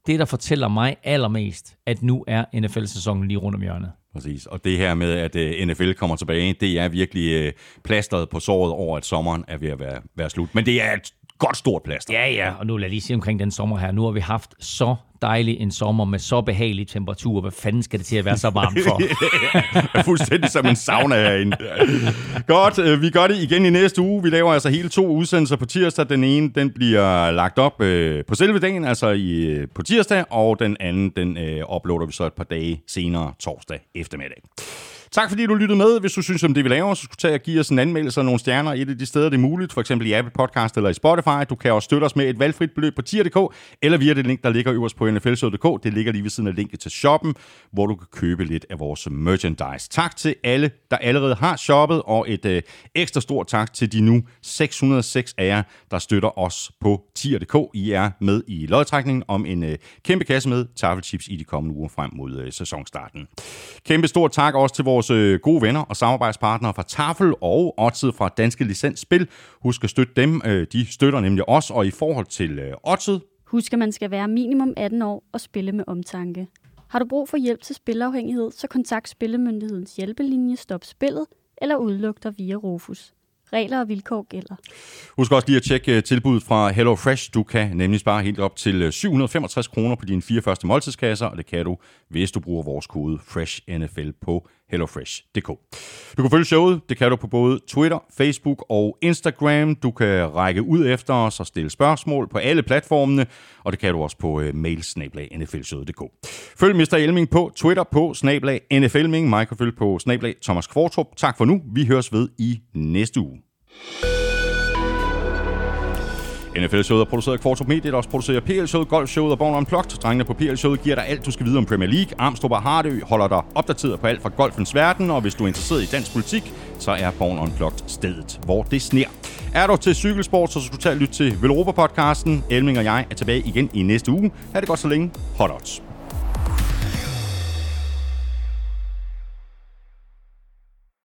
det, der fortæller mig allermest, at nu er NFL-sæsonen lige rundt om hjørnet. Præcis. Og det her med, at øh, uh, NFL kommer tilbage, det er virkelig øh, uh, plasteret på såret over, at sommeren er ved at være, være slut. Men det er et godt stort plaster. Ja, ja, og nu lad lige sige omkring den sommer her. Nu har vi haft så dejlig en sommer med så behagelig temperatur. Hvad fanden skal det til at være så varmt for? Fuldstændig som en sauna herinde. Godt, øh, vi gør det igen i næste uge. Vi laver altså hele to udsendelser på tirsdag. Den ene, den bliver lagt op øh, på selve dagen, altså i, øh, på tirsdag, og den anden, den øh, uploader vi så et par dage senere, torsdag eftermiddag. Tak fordi du lyttede med. Hvis du synes om det, vi laver, så skulle tage og give os en anmeldelse og nogle stjerner et af de steder, det er muligt. For eksempel i Apple Podcast eller i Spotify. Du kan også støtte os med et valgfrit beløb på tier.dk, eller via det link, der ligger øverst på nflshow.dk. Det ligger lige ved siden af linket til shoppen, hvor du kan købe lidt af vores merchandise. Tak til alle, der allerede har shoppet, og et øh, ekstra stort tak til de nu 606 af jer, der støtter os på tier.dk. I er med i lodtrækningen om en øh, kæmpe kasse med taffelchips i de kommende uger frem mod øh, sæsonstarten. Kæmpe stort tak også til vores øh, gode venner og samarbejdspartnere fra Tafel og Odset fra Danske Licens Spil. Husk at støtte dem. Øh, de støtter nemlig os, og i forhold til øh, Odset, Husk, at man skal være minimum 18 år og spille med omtanke. Har du brug for hjælp til spilafhængighed, så kontakt Spillemyndighedens hjælpelinje Stop Spillet eller udluk dig via Rufus. Regler og vilkår gælder. Husk også lige at tjekke øh, tilbuddet fra HelloFresh. Du kan nemlig spare helt op til øh, 765 kroner på dine fire første måltidskasser, og det kan du, hvis du bruger vores kode FRESHNFL på hellofresh.dk. Du kan følge showet, det kan du på både Twitter, Facebook og Instagram. Du kan række ud efter os og stille spørgsmål på alle platformene, og det kan du også på uh, mail Følg Mr. Elming på Twitter på snablag nflming. Mig kan følge på snablag Thomas Kvartrup. Tak for nu. Vi høres ved i næste uge. NFL-showet er produceret af Kvartrup Media, der også producerer PL-showet, Golf-showet og Born Unplugged. Drengene på PL-showet giver dig alt, du skal vide om Premier League. Armstrong og Hardø holder dig opdateret på alt fra golfens verden, og hvis du er interesseret i dansk politik, så er Born Unplugged stedet, hvor det sner. Er du til cykelsport, så skal du tage og lytte til Velropa-podcasten. Elming og jeg er tilbage igen i næste uge. Ha' det godt så længe. Hot odds.